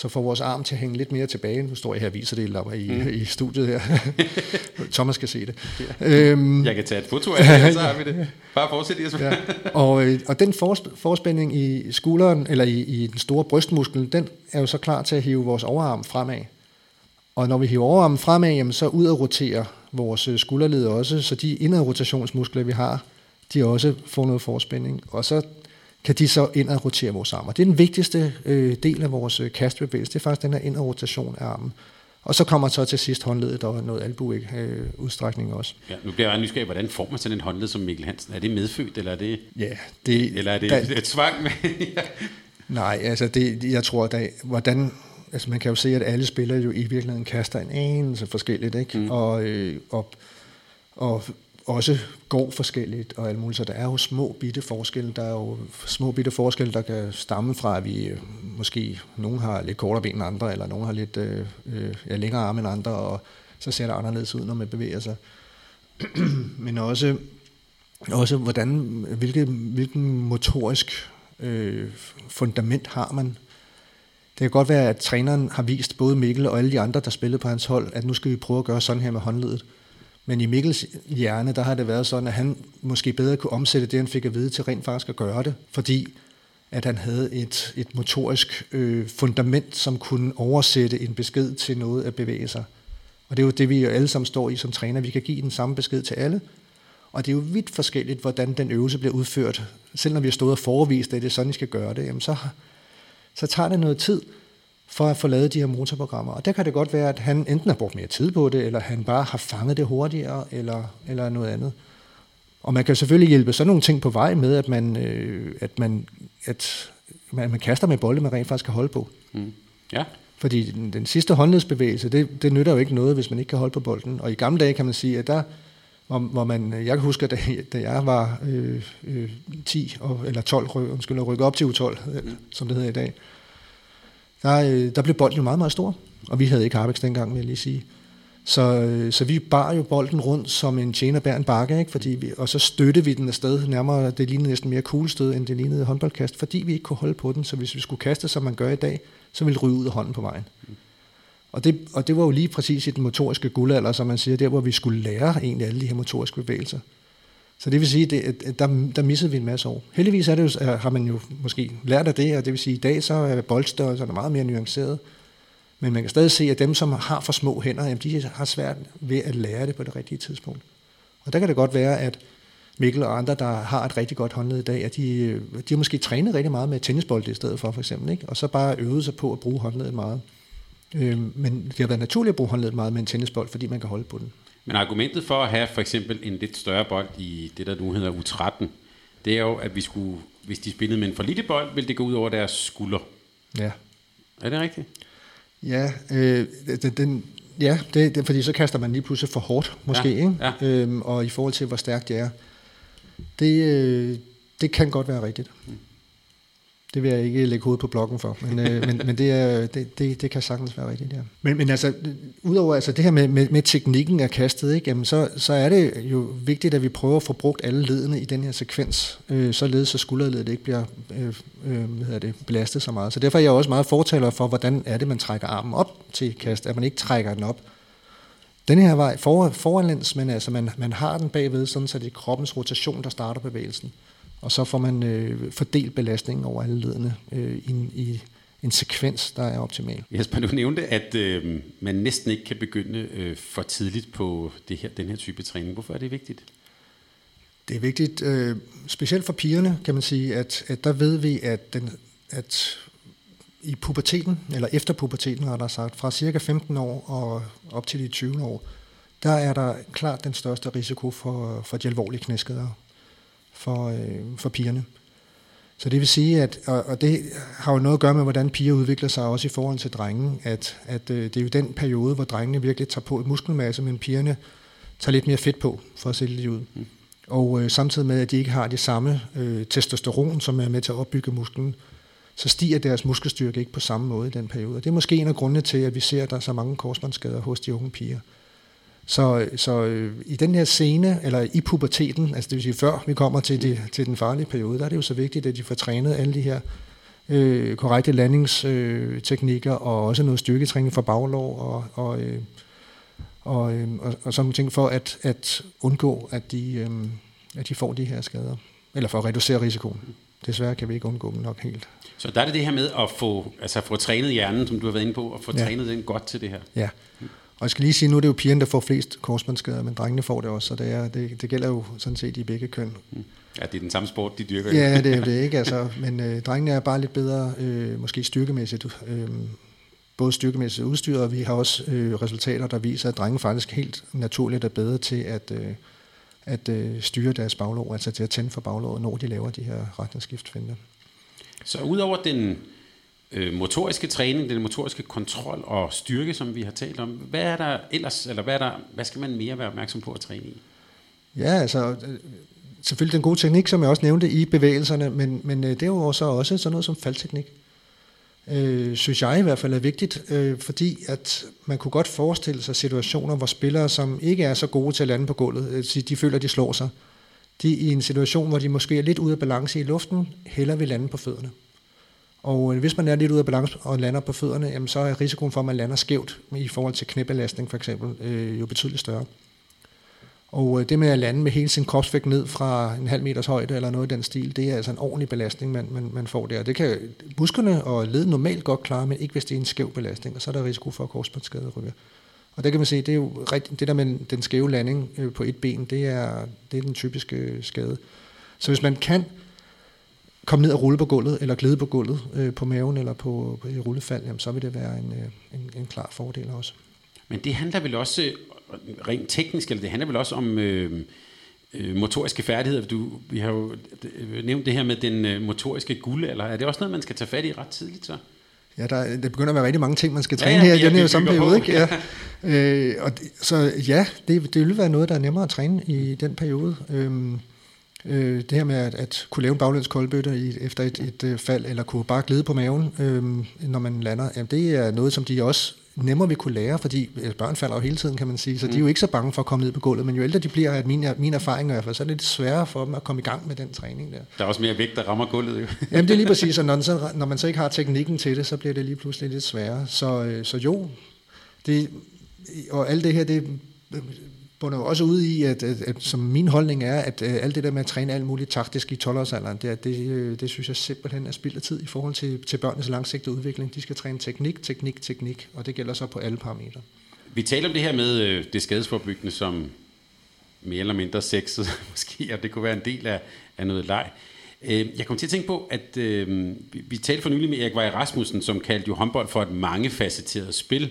så får vores arm til at hænge lidt mere tilbage. Nu står jeg her og viser det i, mm. i studiet her. Thomas skal se det. Ja. Øhm, jeg kan tage et foto af det, så har vi det. Bare fortsæt, Jesper. ja. og, øh, og den forspænding i skulderen, eller i, i den store brystmuskel, den er jo så klar til at hive vores overarm fremad. Og når vi hiver overarmen fremad, jamen, så ud og roterer vores øh, skulderled også, så de indad rotationsmuskler, vi har, de også får noget forspænding. Og så kan de så ind og rotere vores arme. det er den vigtigste øh, del af vores øh, kastbevægelse, det er faktisk den her ind- og rotation af armen. Og så kommer så til sidst håndledet og noget albuudstrækning øh, også. Ja, nu bliver jeg nysgerrig, hvordan får man sådan en håndled som Mikkel Hansen? Er det medfødt, eller er det, ja, det, eller er det der, et tvang? Med, ja. Nej, altså det, jeg tror, at hvordan, altså man kan jo se, at alle spillere jo i virkeligheden kaster en anelse forskelligt, ikke? Mm. Og, øh, og, og også går forskelligt og alt muligt. Så der er jo små bitte forskelle. Der er jo små bitte forskelle, der kan stamme fra, at vi øh, måske, nogen har lidt kortere ben end andre, eller nogen har lidt øh, øh, ja, længere arme end andre, og så ser det anderledes ud, når man bevæger sig. Men også, også hvordan, hvilke, hvilken motorisk øh, fundament har man. Det kan godt være, at træneren har vist både Mikkel og alle de andre, der spillede på hans hold, at nu skal vi prøve at gøre sådan her med håndledet. Men i Mikkels hjerne, der har det været sådan, at han måske bedre kunne omsætte det, han fik at vide til rent faktisk at gøre det, fordi at han havde et, et motorisk øh, fundament, som kunne oversætte en besked til noget at bevæge sig. Og det er jo det, vi jo alle sammen står i som træner. Vi kan give den samme besked til alle, og det er jo vidt forskelligt, hvordan den øvelse bliver udført. Selv når vi har stået og forevist, at det er sådan, I skal gøre det, jamen så, så tager det noget tid for at få lavet de her motorprogrammer. Og der kan det godt være, at han enten har brugt mere tid på det, eller han bare har fanget det hurtigere, eller, eller noget andet. Og man kan selvfølgelig hjælpe sådan nogle ting på vej med, at man, øh, at man, at man, man kaster med bolde, man rent faktisk kan holde på. Mm. Ja. Fordi den, den sidste håndledsbevægelse, det, det nytter jo ikke noget, hvis man ikke kan holde på bolden. Og i gamle dage kan man sige, at der, hvor, hvor man, jeg kan huske, da, da jeg var øh, øh, 10 og, eller 12, undskyld, at rykke op til U12, øh, som det hedder i dag, der, øh, der blev bolden jo meget, meget stor. Og vi havde ikke Harbex dengang, vil jeg lige sige. Så, øh, så vi bar jo bolden rundt som en tjener bær en bakke, ikke? Fordi vi, og så støttede vi den afsted nærmere, det lignede næsten mere kuglestød, end det lignede håndboldkast, fordi vi ikke kunne holde på den, så hvis vi skulle kaste, som man gør i dag, så ville det ryge ud af hånden på vejen. Og det, og det var jo lige præcis i den motoriske guldalder, som man siger, der hvor vi skulle lære egentlig alle de her motoriske bevægelser. Så det vil sige, at der, der missede vi en masse år. Heldigvis er det jo, har man jo måske lært af det, og det vil sige, at i dag så er boldstørrelserne meget mere nuanceret. Men man kan stadig se, at dem, som har for små hænder, jamen, de har svært ved at lære det på det rigtige tidspunkt. Og der kan det godt være, at Mikkel og andre, der har et rigtig godt håndled i dag, at de, øh, de har måske trænet rigtig meget med tennisbold i stedet for, for eksempel, ikke? og så bare øvet sig på at bruge håndledet meget. Øh, men det har været naturligt at bruge håndledet meget med en tennisbold, fordi man kan holde på den. Men argumentet for at have for eksempel en lidt større bold i det, der nu hedder U13, det er jo, at vi skulle, hvis de spillede med en for lille bold, ville det gå ud over deres skulder. Ja. Er det rigtigt? Ja, øh, den, den, ja det, det, fordi så kaster man lige pludselig for hårdt, måske, ja, ikke? Ja. Øhm, og i forhold til, hvor stærkt det er. Det, øh, det kan godt være rigtigt. Mm. Det vil jeg ikke lægge hovedet på blokken for, men, øh, men, men det, er, det, det, det kan sagtens være rigtigt, ja. Men, men altså, udover altså det her med, med, med teknikken af kastet, ikke, jamen så, så er det jo vigtigt, at vi prøver at få brugt alle ledene i den her sekvens, øh, således så skulderledet ikke bliver øh, øh, hvad hedder det, belastet så meget. Så derfor er jeg også meget fortaler for, hvordan er det, man trækker armen op til kast, at man ikke trækker den op den her vej for, foranlæns, men altså man, man har den bagved, sådan så det er kroppens rotation, der starter bevægelsen og så får man øh, fordelt belastningen over alle ledene øh, i, i en sekvens, der er optimal. Jesper, du nævnte, at øh, man næsten ikke kan begynde øh, for tidligt på det her, den her type træning. Hvorfor er det vigtigt? Det er vigtigt, øh, specielt for pigerne, kan man sige, at, at der ved vi, at, den, at i puberteten, eller efter puberteten, har der sagt, fra cirka 15 år og op til de 20 år, der er der klart den største risiko for, for de alvorlige knæskader for, øh, for pigerne. Så det vil sige, at, og, og det har jo noget at gøre med, hvordan piger udvikler sig også i forhold til drenge, at, at øh, det er jo den periode, hvor drengene virkelig tager på et muskelmasse, men pigerne tager lidt mere fedt på, for at se det lidt ud. Mm. Og øh, samtidig med, at de ikke har det samme øh, testosteron, som er med til at opbygge musklen, så stiger deres muskelstyrke ikke på samme måde i den periode. Og det er måske en af grundene til, at vi ser, at der er så mange korsbåndsskader hos de unge piger. Så, så øh, i den her scene, eller i puberteten, altså det vil sige før vi kommer til, det, til den farlige periode, der er det jo så vigtigt, at de får trænet alle de her øh, korrekte landingsteknikker, øh, og også noget styrketræning for baglov, og, og, øh, og, øh, og, og sådan nogle ting for at, at undgå, at de, øh, at de får de her skader, eller for at reducere risikoen. Desværre kan vi ikke undgå dem nok helt. Så der er det det her med at få, altså få trænet hjernen, som du har været inde på, og få ja. trænet den godt til det her. Ja, og jeg skal lige sige, nu er det jo pigerne, der får flest korsbåndsskader, men drengene får det også, så det, er, det, det gælder jo sådan set i begge køn. Mm. Ja, det er den samme sport, de dyrker. Ja, det er det ikke, altså, men øh, drengene er bare lidt bedre, øh, måske styrkemæssigt, øh, både styrkemæssigt udstyret, og vi har også øh, resultater, der viser, at drenge faktisk helt naturligt er bedre til at, øh, at øh, styre deres baglov, altså til at tænde for baglåret, når de laver de her retningsskiftfinder. Så udover den øh, motoriske træning, den motoriske kontrol og styrke, som vi har talt om. Hvad er der ellers, eller hvad, er der, hvad skal man mere være opmærksom på at træne i? Ja, altså øh, selvfølgelig den gode teknik, som jeg også nævnte i bevægelserne, men, men det er jo så også sådan noget som faldteknik. Øh, synes jeg i hvert fald er vigtigt, øh, fordi at man kunne godt forestille sig situationer, hvor spillere, som ikke er så gode til at lande på gulvet, øh, de føler, at de slår sig, de i en situation, hvor de måske er lidt ude af balance i luften, heller vil lande på fødderne. Og øh, hvis man er lidt ude af balance og lander på fødderne, jamen, så er risikoen for, at man lander skævt i forhold til knæbelastning for eksempel, øh, jo betydeligt større. Og øh, det med at lande med hele sin kropsvægt ned fra en halv meters højde eller noget i den stil, det er altså en ordentlig belastning, man, man, man får der. Det kan musklerne og led normalt godt klare, men ikke hvis det er en skæv belastning, og så er der risiko for, at korsbåndsskade ryger. Og der kan man se, det er jo rigtigt, det der med den skæve landing øh, på et ben, det er, det er den typiske skade. Så hvis man kan komme ned og rulle på gulvet, eller glide på gulvet øh, på maven eller på, på i rullefald, jamen, så vil det være en, øh, en, en klar fordel også. Men det handler vel også øh, rent teknisk, eller det handler vel også om øh, øh, motoriske færdigheder. Du, vi har jo nævnt det her med den øh, motoriske guld, eller er det også noget, man skal tage fat i ret tidligt så? Ja, der, det begynder at være rigtig mange ting, man skal træne ja, ja, her i den her samme periode. Ikke? Ja. øh, og det, så ja, det, det vil være noget, der er nemmere at træne i den periode. Øhm, Øh, det her med at, at kunne lave en baglæns koldbøtte i, efter et, et, et fald, eller kunne bare glide på maven, øh, når man lander, jamen det er noget, som de også nemmere vil kunne lære, fordi øh, børn falder jo hele tiden, kan man sige, så mm. de er jo ikke så bange for at komme ned på gulvet, men jo ældre de bliver, at min, min erfaring i hvert fald, så er det lidt sværere for dem at komme i gang med den træning der. Der er også mere vægt, der rammer gulvet jo. Jamen det er lige præcis, og når, så, når man så ikke har teknikken til det, så bliver det lige pludselig lidt sværere. Så, øh, så jo, det, og alt det her, det bunder jo også ud i, at, at, at som min holdning er, at, at alt det der med at træne alt muligt taktisk i 12-årsalderen, det, det, øh, det synes jeg simpelthen er spild af tid i forhold til, til børnenes langsigtede udvikling. De skal træne teknik, teknik, teknik, og det gælder så på alle parametre. Vi taler om det her med øh, det skadesforbyggende som mere eller mindre sexet måske, og det kunne være en del af, af noget leg. Jeg kom til at tænke på, at øh, vi, vi talte for nylig med Erik Vej Rasmussen, som kaldte jo håndbold for et mangefacetteret spil.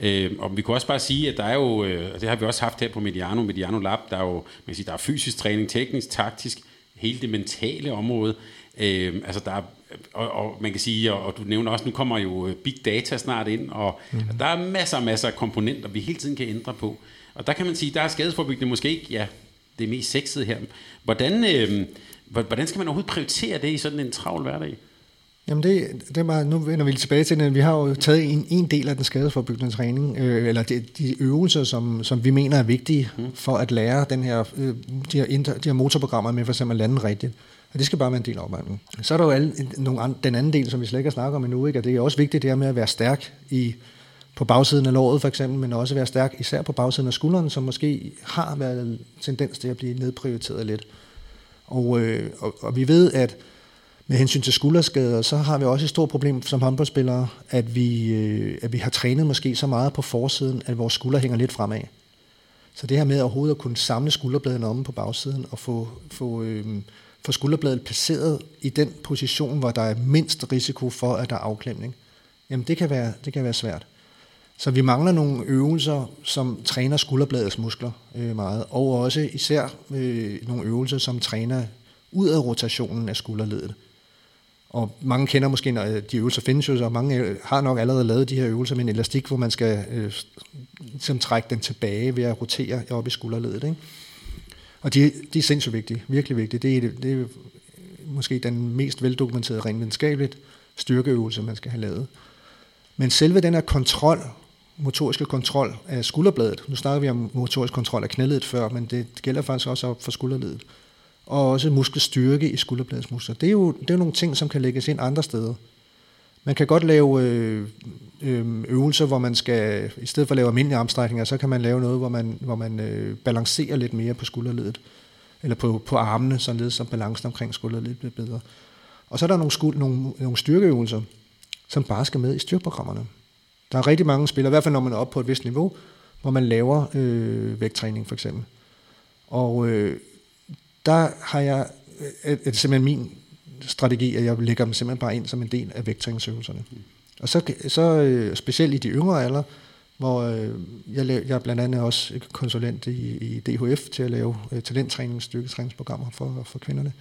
Øh, og vi kunne også bare sige, at der er jo, øh, og det har vi også haft her på Mediano, Mediano Lab, der er jo, man kan sige, der er fysisk træning, teknisk, taktisk, hele det mentale område. Øh, altså der er, og, og man kan sige, og, og du nævner også, nu kommer jo øh, big data snart ind, og mm-hmm. der er masser og masser af komponenter, vi hele tiden kan ændre på. Og der kan man sige, der er skadesforbyggende måske ikke, ja, det er mest sexet her. Hvordan, øh, hvordan skal man overhovedet prioritere det i sådan en travl hverdag? Jamen det, det er bare, nu vender vi tilbage til det. Vi har jo taget en, en del af den skadesforbyggende træning, øh, eller de, de øvelser, som, som vi mener er vigtige mm. for at lære den her, øh, de, her inter, de her motorprogrammer med for eksempel at lande rigtigt. Og det skal bare være en del af opvarmningen. Så er der jo alle, nogle andre, den anden del, som vi slet ikke har snakket om endnu, ikke? og det er også vigtigt det her med at være stærk i, på bagsiden af låret for eksempel, men også være stærk især på bagsiden af skulderen, som måske har været tendens til at blive nedprioriteret lidt. Og, øh, og, og vi ved, at med hensyn til skulderskader, så har vi også et stort problem som håndboldspillere, at vi, øh, at vi har trænet måske så meget på forsiden, at vores skulder hænger lidt fremad. Så det her med overhovedet at kunne samle skulderbladene om på bagsiden og få, få, øh, få skulderbladet placeret i den position, hvor der er mindst risiko for, at der er afklemning, jamen det kan være, det kan være svært. Så vi mangler nogle øvelser, som træner skulderbladets muskler øh, meget, og også især øh, nogle øvelser, som træner ud af rotationen af skulderledet. Og mange kender måske, når øh, de øvelser findes jo, og mange øh, har nok allerede lavet de her øvelser med en elastik, hvor man skal øh, ligesom trække den tilbage ved at rotere op i skulderledet. Ikke? Og de, de er sindssygt vigtige, virkelig vigtige. Det er, det er måske den mest veldokumenterede rent videnskabeligt styrkeøvelse, man skal have lavet. Men selve den her kontrol, motoriske kontrol af skulderbladet, nu snakker vi om motorisk kontrol af knæledet før, men det gælder faktisk også op for skulderledet, og også muskelstyrke i skulderbladsmuskler. Det er, jo, det er nogle ting, som kan lægges ind andre steder. Man kan godt lave øh, øh, øvelser, hvor man skal, i stedet for at lave almindelige armstrækninger, så kan man lave noget, hvor man, hvor man øh, balancerer lidt mere på skulderledet, eller på, på armene, således som balancen omkring skulderledet bliver bedre. Og så er der nogle, skuld, nogle, nogle styrkeøvelser, som bare skal med i styrkeprogrammerne. Der er rigtig mange spillere, i hvert fald når man er oppe på et vist niveau, hvor man laver øh, vægttræning for eksempel. Og øh, der har jeg, er det simpelthen min strategi, at jeg lægger dem simpelthen bare ind som en del af vægttræningsøvelserne. Og så, så øh, specielt i de yngre alder, hvor øh, jeg, jeg er blandt andet også konsulent i, i DHF til at lave øh, talenttræning, styrketræningsprogrammer for, for kvinderne.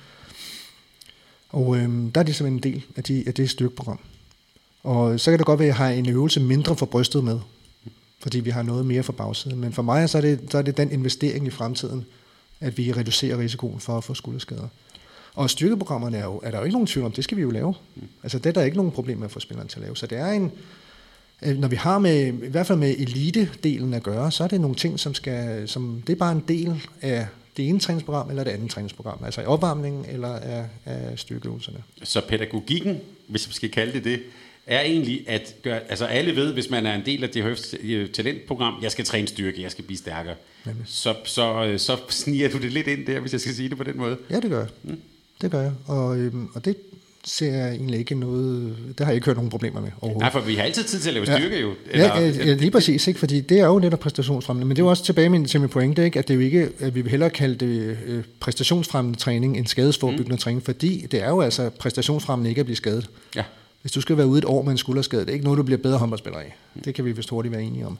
Og øh, der er det simpelthen en del af, de, af det styrkeprogram. Og så kan det godt være, at jeg har en øvelse mindre for brystet med, fordi vi har noget mere for bagsiden. Men for mig så er, det, så er det den investering i fremtiden, at vi reducerer risikoen for at få skulderskader. Og styrkeprogrammerne er, jo, er der jo ikke nogen tvivl om, det skal vi jo lave. Altså det er der ikke nogen problem med at få spilleren til at lave. Så det er en, øh, når vi har med, i hvert fald med elite-delen at gøre, så er det nogle ting, som skal, som, det er bare en del af det ene træningsprogram eller det andet træningsprogram, altså i opvarmningen eller af, af styrkeøvelserne. Så pædagogikken, hvis vi skal kalde det det, er egentlig at gøre, altså alle ved, hvis man er en del af DHF's øh, talentprogram, jeg skal træne styrke, jeg skal blive stærkere. Så, så, øh, så sniger du det lidt ind der, hvis jeg skal sige det på den måde. Ja, det gør jeg. Mm. Det gør jeg, og, øhm, og det ser jeg egentlig ikke noget, det har jeg ikke hørt nogen problemer med overhovedet. Nej, for vi har altid tid til at lave styrke ja. jo. Eller, ja, ja, lige præcis, ikke? fordi det er jo netop præstationsfremmende, men det er jo også tilbage med, til min pointe, ikke? at det er jo ikke, at vi vil hellere kalde det øh, præstationsfremmende træning end skadesforbyggende mm. træning, fordi det er jo altså præstationsfremmende ikke at blive skadet. Ja. Hvis du skal være ude et år med en skulderskade, det er ikke noget, du bliver bedre håndboldspiller af. Det kan vi vist hurtigt være enige om.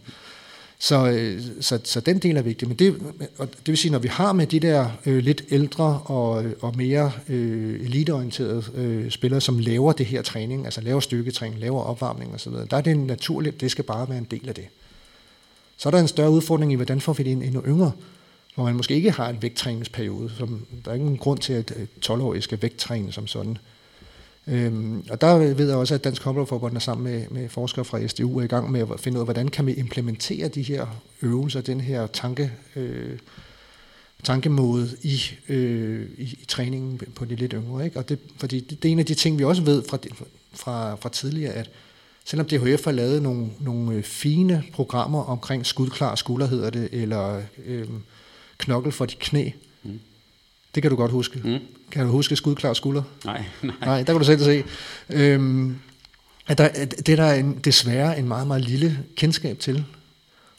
Så, øh, så, så den del er vigtig. Men det, og det vil sige, når vi har med de der øh, lidt ældre og, og mere øh, eliteorienterede øh, spillere, som laver det her træning, altså laver styrketræning, laver opvarmning osv., der er det naturligt, det skal bare være en del af det. Så er der en større udfordring i, hvordan får vi det ind endnu yngre, hvor man måske ikke har en vægttræningsperiode. Som, der er ingen grund til, at øh, 12-årige skal vægttræne som sådan. Øhm, og der ved jeg også, at Dansk Håndboldforbund er sammen med, med forskere fra SDU er i gang med at finde ud af, hvordan kan vi implementere de her øvelser, den her tanke, øh, tankemåde i, øh, i, i træningen på de lidt yngre. Ikke? Og det, fordi det, det er en af de ting, vi også ved fra, fra, fra tidligere, at selvom DHF har lavet nogle, nogle øh, fine programmer omkring skudklar skulder, hedder det, eller øh, knokkel for de knæ, mm. det kan du godt huske. Mm kan du huske skudklar skulder? Nej, nej. Nej, der kan du selv se. Øhm, at der, det er der en, desværre en meget, meget lille kendskab til.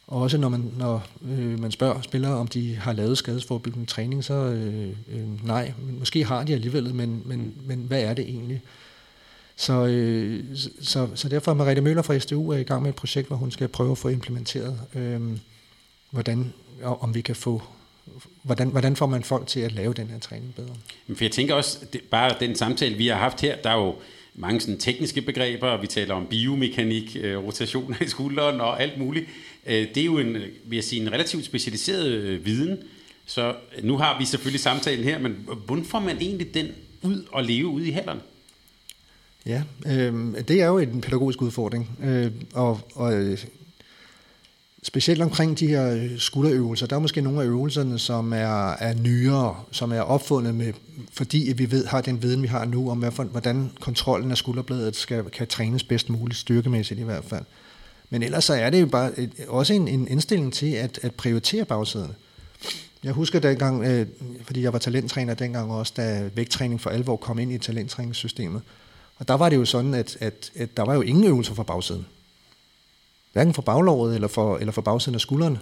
Og også når man, når, øh, man spørger spillere, om de har lavet skadesforbyggende træning, så øh, øh, nej, måske har de alligevel, men, men, men hvad er det egentlig? Så, øh, så, så derfor er Mariette Møller fra SDU er i gang med et projekt, hvor hun skal prøve at få implementeret, øh, hvordan, om vi kan få hvordan, hvordan får man folk til at lave den her træning bedre? For jeg tænker også, det, bare den samtale, vi har haft her, der er jo mange sådan tekniske begreber, vi taler om biomekanik, øh, rotation i skulderen og alt muligt. Øh, det er jo en, vil jeg sige, en relativt specialiseret øh, viden, så nu har vi selvfølgelig samtalen her, men hvordan får man egentlig den ud og leve ude i hallerne? Ja, øh, det er jo en pædagogisk udfordring, øh, og, og specielt omkring de her øh, skulderøvelser, der er måske nogle af øvelserne, som er, er nyere, som er opfundet med, fordi vi ved, har den viden, vi har nu, om hvordan kontrollen af skulderbladet skal, kan trænes bedst muligt, styrkemæssigt i hvert fald. Men ellers så er det jo bare et, også en, en indstilling til at, at prioritere bagsiden. Jeg husker dengang, øh, fordi jeg var talenttræner dengang også, da vægttræning for alvor kom ind i talenttræningssystemet. Og der var det jo sådan, at, at, at der var jo ingen øvelser for bagsiden hverken for baglovet eller for, eller for bagsiden af skulderen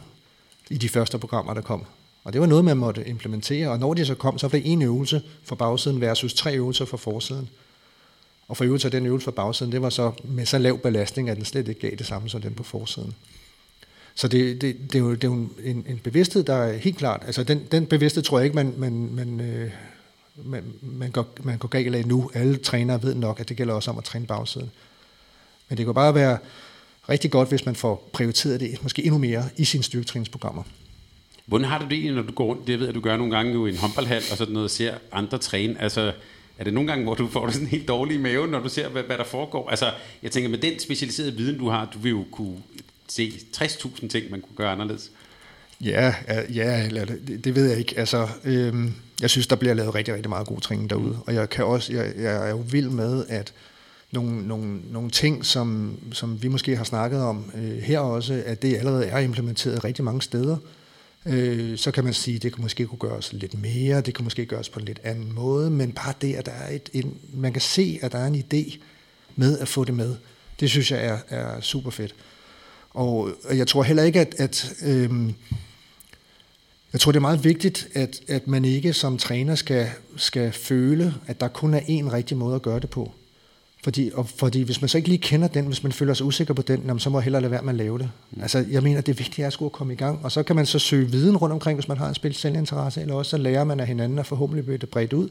i de første programmer, der kom. Og det var noget, man måtte implementere, og når de så kom, så var det en øvelse for bagsiden versus tre øvelser for forsiden. Og for øvrigt af den øvelse for bagsiden, det var så med så lav belastning, at den slet ikke gav det samme som den på forsiden. Så det, det, det er jo, det er jo en, en bevidsthed, der er helt klart, altså den, den bevidsthed tror jeg ikke, man, man, man, øh, man, man, går, man går galt af nu. Alle trænere ved nok, at det gælder også om at træne bagsiden. Men det kan bare være rigtig godt, hvis man får prioriteret det måske endnu mere i sine styrketræningsprogrammer. Hvordan har du det når du går rundt? Det ved at du gør nogle gange jo i en håndboldhal og sådan noget, og ser andre træne. Altså, er det nogle gange, hvor du får det sådan helt dårligt i maven, når du ser, hvad, hvad der foregår? Altså, jeg tænker, med den specialiserede viden, du har, du vil jo kunne se 60.000 ting, man kunne gøre anderledes. Ja, ja eller det, det ved jeg ikke. Altså, øhm, jeg synes, der bliver lavet rigtig, rigtig meget god træning derude. Og jeg, kan også, jeg, jeg er jo vild med, at nogle, nogle, nogle ting, som, som vi måske har snakket om øh, her også, at det allerede er implementeret rigtig mange steder. Øh, så kan man sige, at det kan måske kunne gøres lidt mere, det kan måske gøres på en lidt anden måde, men bare det, at der er et, en, man kan se, at der er en idé med at få det med, det synes jeg er, er super fedt. Og jeg tror heller ikke, at, at øh, jeg tror, det er meget vigtigt, at, at man ikke som træner skal, skal føle, at der kun er én rigtig måde at gøre det på. Fordi, og fordi hvis man så ikke lige kender den, hvis man føler sig usikker på den, jamen, så må jeg hellere lade være med at lave det. Mm. Altså, jeg mener, det vigtige er at skulle komme i gang, og så kan man så søge viden rundt omkring, hvis man har en speciel interesse, eller også så lærer man af hinanden, og forhåbentlig bliver det bredt ud.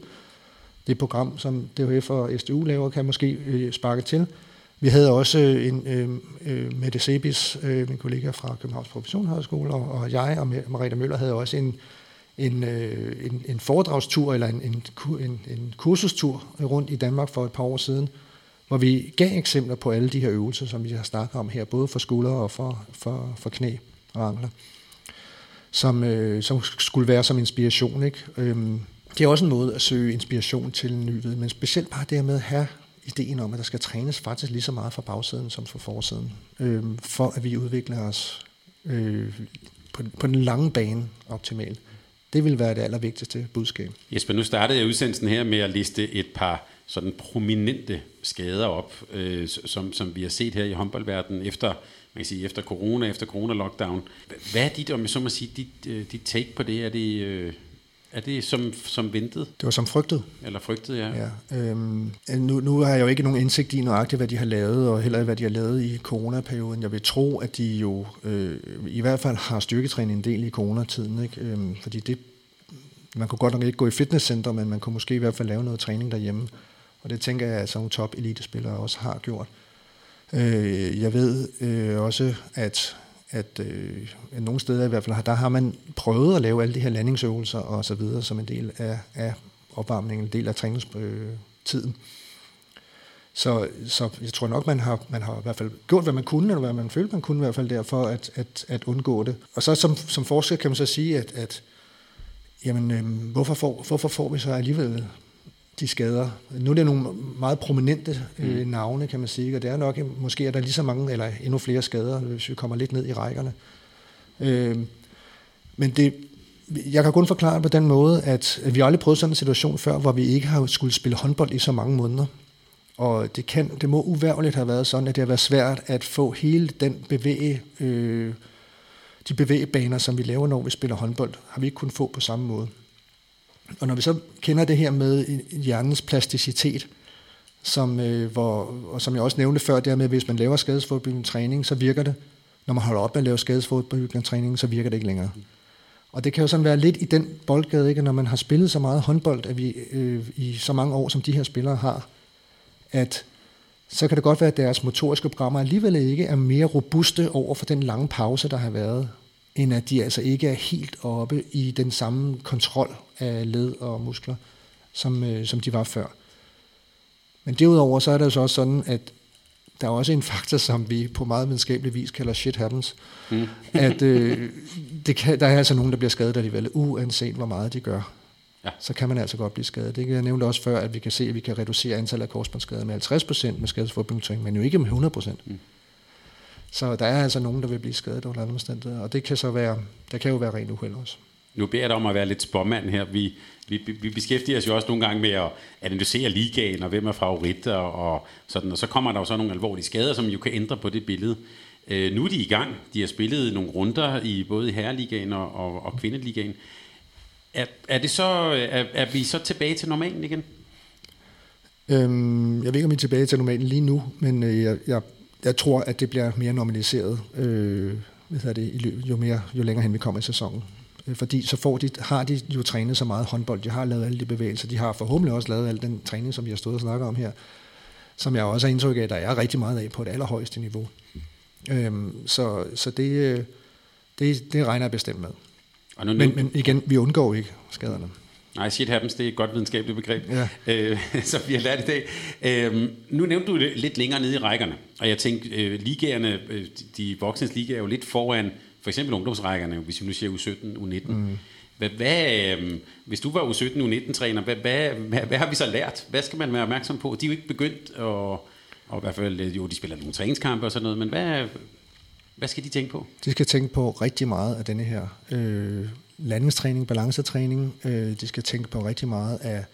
Det program, som DHF og SDU laver, kan måske øh, sparke til. Vi havde også en, øh, øh, Mette Sebis, øh, min kollega fra Københavns Professionshøjskole, og, og jeg og Marita Møller havde også en, en, øh, en, en foredragstur, eller en, en, en, en kursustur rundt i Danmark for et par år siden, hvor vi gav eksempler på alle de her øvelser, som vi har snakket om her, både for skuldre og for, for, for knæ og ankler, som, øh, som skulle være som inspiration. Ikke? Øhm, det er også en måde at søge inspiration til en ny viden, men specielt bare det med at have ideen om, at der skal trænes faktisk lige så meget fra bagsiden som fra forsiden, øh, for at vi udvikler os øh, på, på den lange bane optimalt. Det vil være det allervigtigste budskab. Jesper, nu startede jeg udsendelsen her med at liste et par sådan prominente skader op, øh, som, som vi har set her i håndboldverdenen efter, man kan sige, efter corona, efter corona-lockdown. Hvad er dit, om jeg så må sige, dit, øh, dit take på det? Er det, øh, er det som, som ventet? Det var som frygtet. Eller frygtet, ja. ja øhm, nu, nu har jeg jo ikke nogen indsigt i nøjagtigt, hvad de har lavet, og heller hvad de har lavet i coronaperioden. Jeg vil tro, at de jo øh, i hvert fald har styrketrænet en del i coronatiden, ikke? Øhm, fordi det, man kunne godt nok ikke gå i fitnesscenter, men man kunne måske i hvert fald lave noget træning derhjemme. Og det tænker jeg, at sådan nogle top elitespillere også har gjort. Øh, jeg ved øh, også, at at øh, nogle steder i hvert fald, der har man prøvet at lave alle de her landingsøvelser og så videre som en del af, af opvarmningen, en del af træningstiden. Så, så jeg tror nok, man har, man har i hvert fald gjort, hvad man kunne, eller hvad man følte, man kunne i hvert fald derfor at, at, at undgå det. Og så som, som forsker kan man så sige, at, at jamen, øh, hvorfor, får, hvorfor får vi så alligevel de skader. Nu er det nogle meget prominente øh, mm. navne, kan man sige, og det er nok, måske er der lige så mange, eller endnu flere skader, hvis vi kommer lidt ned i rækkerne. Øh, men det, jeg kan kun forklare på den måde, at, at vi aldrig prøvet sådan en situation før, hvor vi ikke har skulle spille håndbold i så mange måneder. Og det, kan, det må uværligt have været sådan, at det har været svært at få hele den bevæge, øh, de bevægebaner, som vi laver, når vi spiller håndbold, har vi ikke kunnet få på samme måde. Og når vi så kender det her med hjernens plasticitet, som, øh, hvor, og som jeg også nævnte før, det med, at hvis man laver skadesforbyggende træning, så virker det. Når man holder op med at lave skadesforbyggende træning, så virker det ikke længere. Og det kan jo sådan være lidt i den boldgade, ikke? når man har spillet så meget håndbold at vi, øh, i så mange år, som de her spillere har, at så kan det godt være, at deres motoriske programmer alligevel ikke er mere robuste over for den lange pause, der har været end at de altså ikke er helt oppe i den samme kontrol af led og muskler, som, øh, som de var før. Men derudover så er det jo så også sådan, at der er også en faktor, som vi på meget videnskabelig vis kalder shit happens. Mm. at øh, det kan, der er altså nogen, der bliver skadet alligevel, uanset hvor meget de gør. Ja. Så kan man altså godt blive skadet. Det jeg nævnte også før, at vi kan se, at vi kan reducere antallet af korsbåndsskader med 50% med skadesforbygning, men jo ikke med 100%. Mm. Så der er altså nogen, der vil blive skadet under andre omstændigheder, og det kan så være, der kan jo være rent uheld også. Nu beder jeg dig om at være lidt spåmand her. Vi, vi, vi beskæftiger os jo også nogle gange med at analysere ligaen, og hvem er favoritter, og sådan, og så kommer der jo så nogle alvorlige skader, som jo kan ændre på det billede. Øh, nu er de i gang. De har spillet nogle runder i både herreligaen og, og, og kvindeligaen. Er, er, det så, er, er vi så tilbage til normalen igen? Øhm, jeg ved ikke, om vi er tilbage til normalen lige nu, men øh, jeg, jeg jeg tror, at det bliver mere normaliseret, øh, hvad det, jo, mere, jo længere hen vi kommer i sæsonen. Øh, fordi så får de, har de jo trænet så meget håndbold, de har lavet alle de bevægelser, de har forhåbentlig også lavet al den træning, som vi har stået og snakket om her, som jeg også har indtryk af, at der er rigtig meget af på et allerhøjeste niveau. Øhm, så så det, øh, det, det regner jeg bestemt med. Og nu, men, men igen, vi undgår ikke skaderne. Nej, shit happens, det er et godt videnskabeligt begreb, ja. øh, som vi har lært i dag. Øh, nu nævnte du det lidt længere nede i rækkerne, og jeg tænkte, øh, ligagerne, øh, de voksnes liga er jo lidt foran for eksempel ungdomsrækkerne, hvis vi nu siger U17, U19. Mm. Hvad, hvad, øh, hvis du var U17, U19-træner, hvad, hvad, hvad, hvad har vi så lært? Hvad skal man være opmærksom på? De er jo ikke begyndt, og, og i hvert fald, jo, de spiller nogle træningskampe og sådan noget, men hvad, hvad skal de tænke på? De skal tænke på rigtig meget af denne her øh, landingstræning, balancetræning. Øh, de skal tænke på rigtig meget af,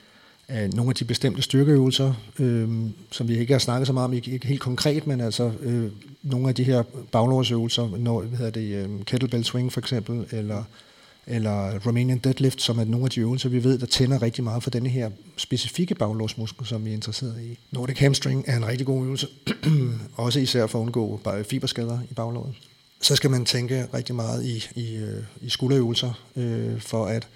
af nogle af de bestemte styrkeøvelser, øh, som vi ikke har snakket så meget om, ikke, ikke helt konkret, men altså øh, nogle af de her baglårsøvelser, når, hvad hedder det, øh, kettlebell swing for eksempel, eller eller Romanian deadlift, som er nogle af de øvelser, vi ved, der tænder rigtig meget for denne her specifikke baglårsmuskel, som vi er interesseret i. Nordic hamstring er en rigtig god øvelse, også især for at undgå fiberskader i baglåret så skal man tænke rigtig meget i, i, øh, i skulderøvelser, øh, for at,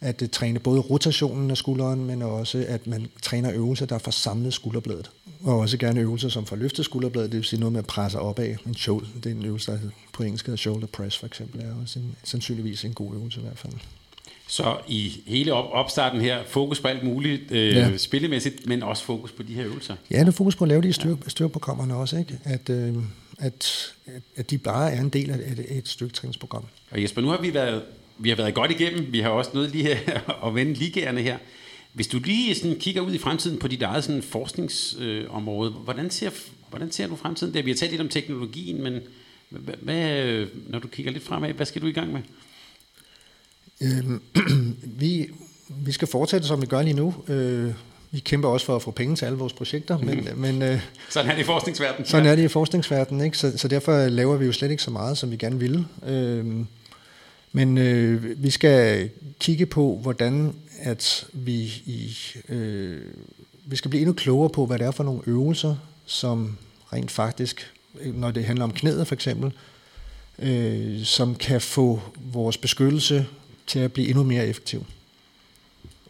at det træne både rotationen af skulderen, men også at man træner øvelser, der får samlet skulderbladet. Og også gerne øvelser, som får løftet skulderbladet, det vil sige noget med at presse opad. En shoulder, det er en øvelse, der på engelsk hedder shoulder press for eksempel, er også en, sandsynligvis en god øvelse i hvert fald. Så i hele op- opstarten her, fokus på alt muligt øh, ja. spillemæssigt, men også fokus på de her øvelser? Ja, det er fokus på at lave de styr, styrprogrammerne også, ikke? At, øh, at, at de bare er en del af et, et styrketræningsprogram. Og Jesper, nu har vi været, vi har været godt igennem. Vi har også noget lige her at vende ligegærende her. Hvis du lige sådan kigger ud i fremtiden på dit eget sådan forskningsområde, øh, hvordan, ser, hvordan ser du fremtiden der? Vi har talt lidt om teknologien, men hvad, når du kigger lidt fremad, hvad skal du i gang med? Øhm, vi, vi skal fortsætte, som vi gør lige nu. Øh, vi kæmper også for at få penge til alle vores projekter. Men, men, øh, sådan er det i forskningsverdenen. Sådan er det i forskningsverdenen. Ikke? Så, så derfor laver vi jo slet ikke så meget, som vi gerne ville. Øh, men øh, vi skal kigge på, hvordan at vi i, øh, vi skal blive endnu klogere på, hvad det er for nogle øvelser, som rent faktisk, når det handler om knæet for eksempel, øh, som kan få vores beskyttelse til at blive endnu mere effektiv.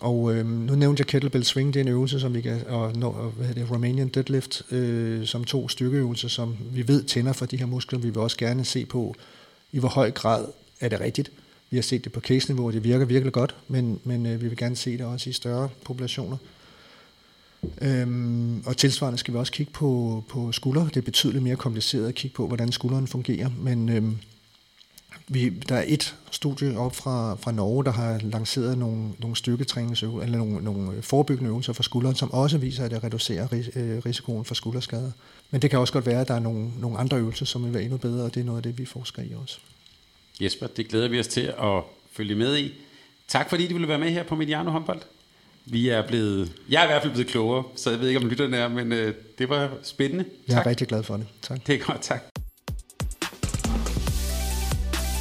Og øh, nu nævnte jeg kettlebell swing, det er en øvelse, som vi kan, og, og hvad hedder det, Romanian deadlift, øh, som to styrkeøvelser, som vi ved tænder for de her muskler. Vi vil også gerne se på, i hvor høj grad er det rigtigt. Vi har set det på case-niveau, og det virker virkelig godt, men, men øh, vi vil gerne se det også i større populationer. Øhm, og tilsvarende skal vi også kigge på, på skuldre. Det er betydeligt mere kompliceret at kigge på, hvordan skulderen fungerer, men øhm, vi, der er et studie op fra, fra Norge, der har lanceret nogle, nogle styrketræningsøvelser, eller nogle, nogle forebyggende øvelser for skulderen, som også viser, at det reducerer ris, øh, risikoen for skulderskader. Men det kan også godt være, at der er nogle, nogle andre øvelser, som vil være endnu bedre, og det er noget af det, vi forsker i også. Jesper, det glæder vi os til at følge med i. Tak fordi du ville være med her på Mediano håndbold. Vi er blevet, jeg er i hvert fald blevet klogere, så jeg ved ikke, om lytterne er, men øh, det var spændende. Jeg er tak. rigtig glad for det. Tak. Det er godt, tak.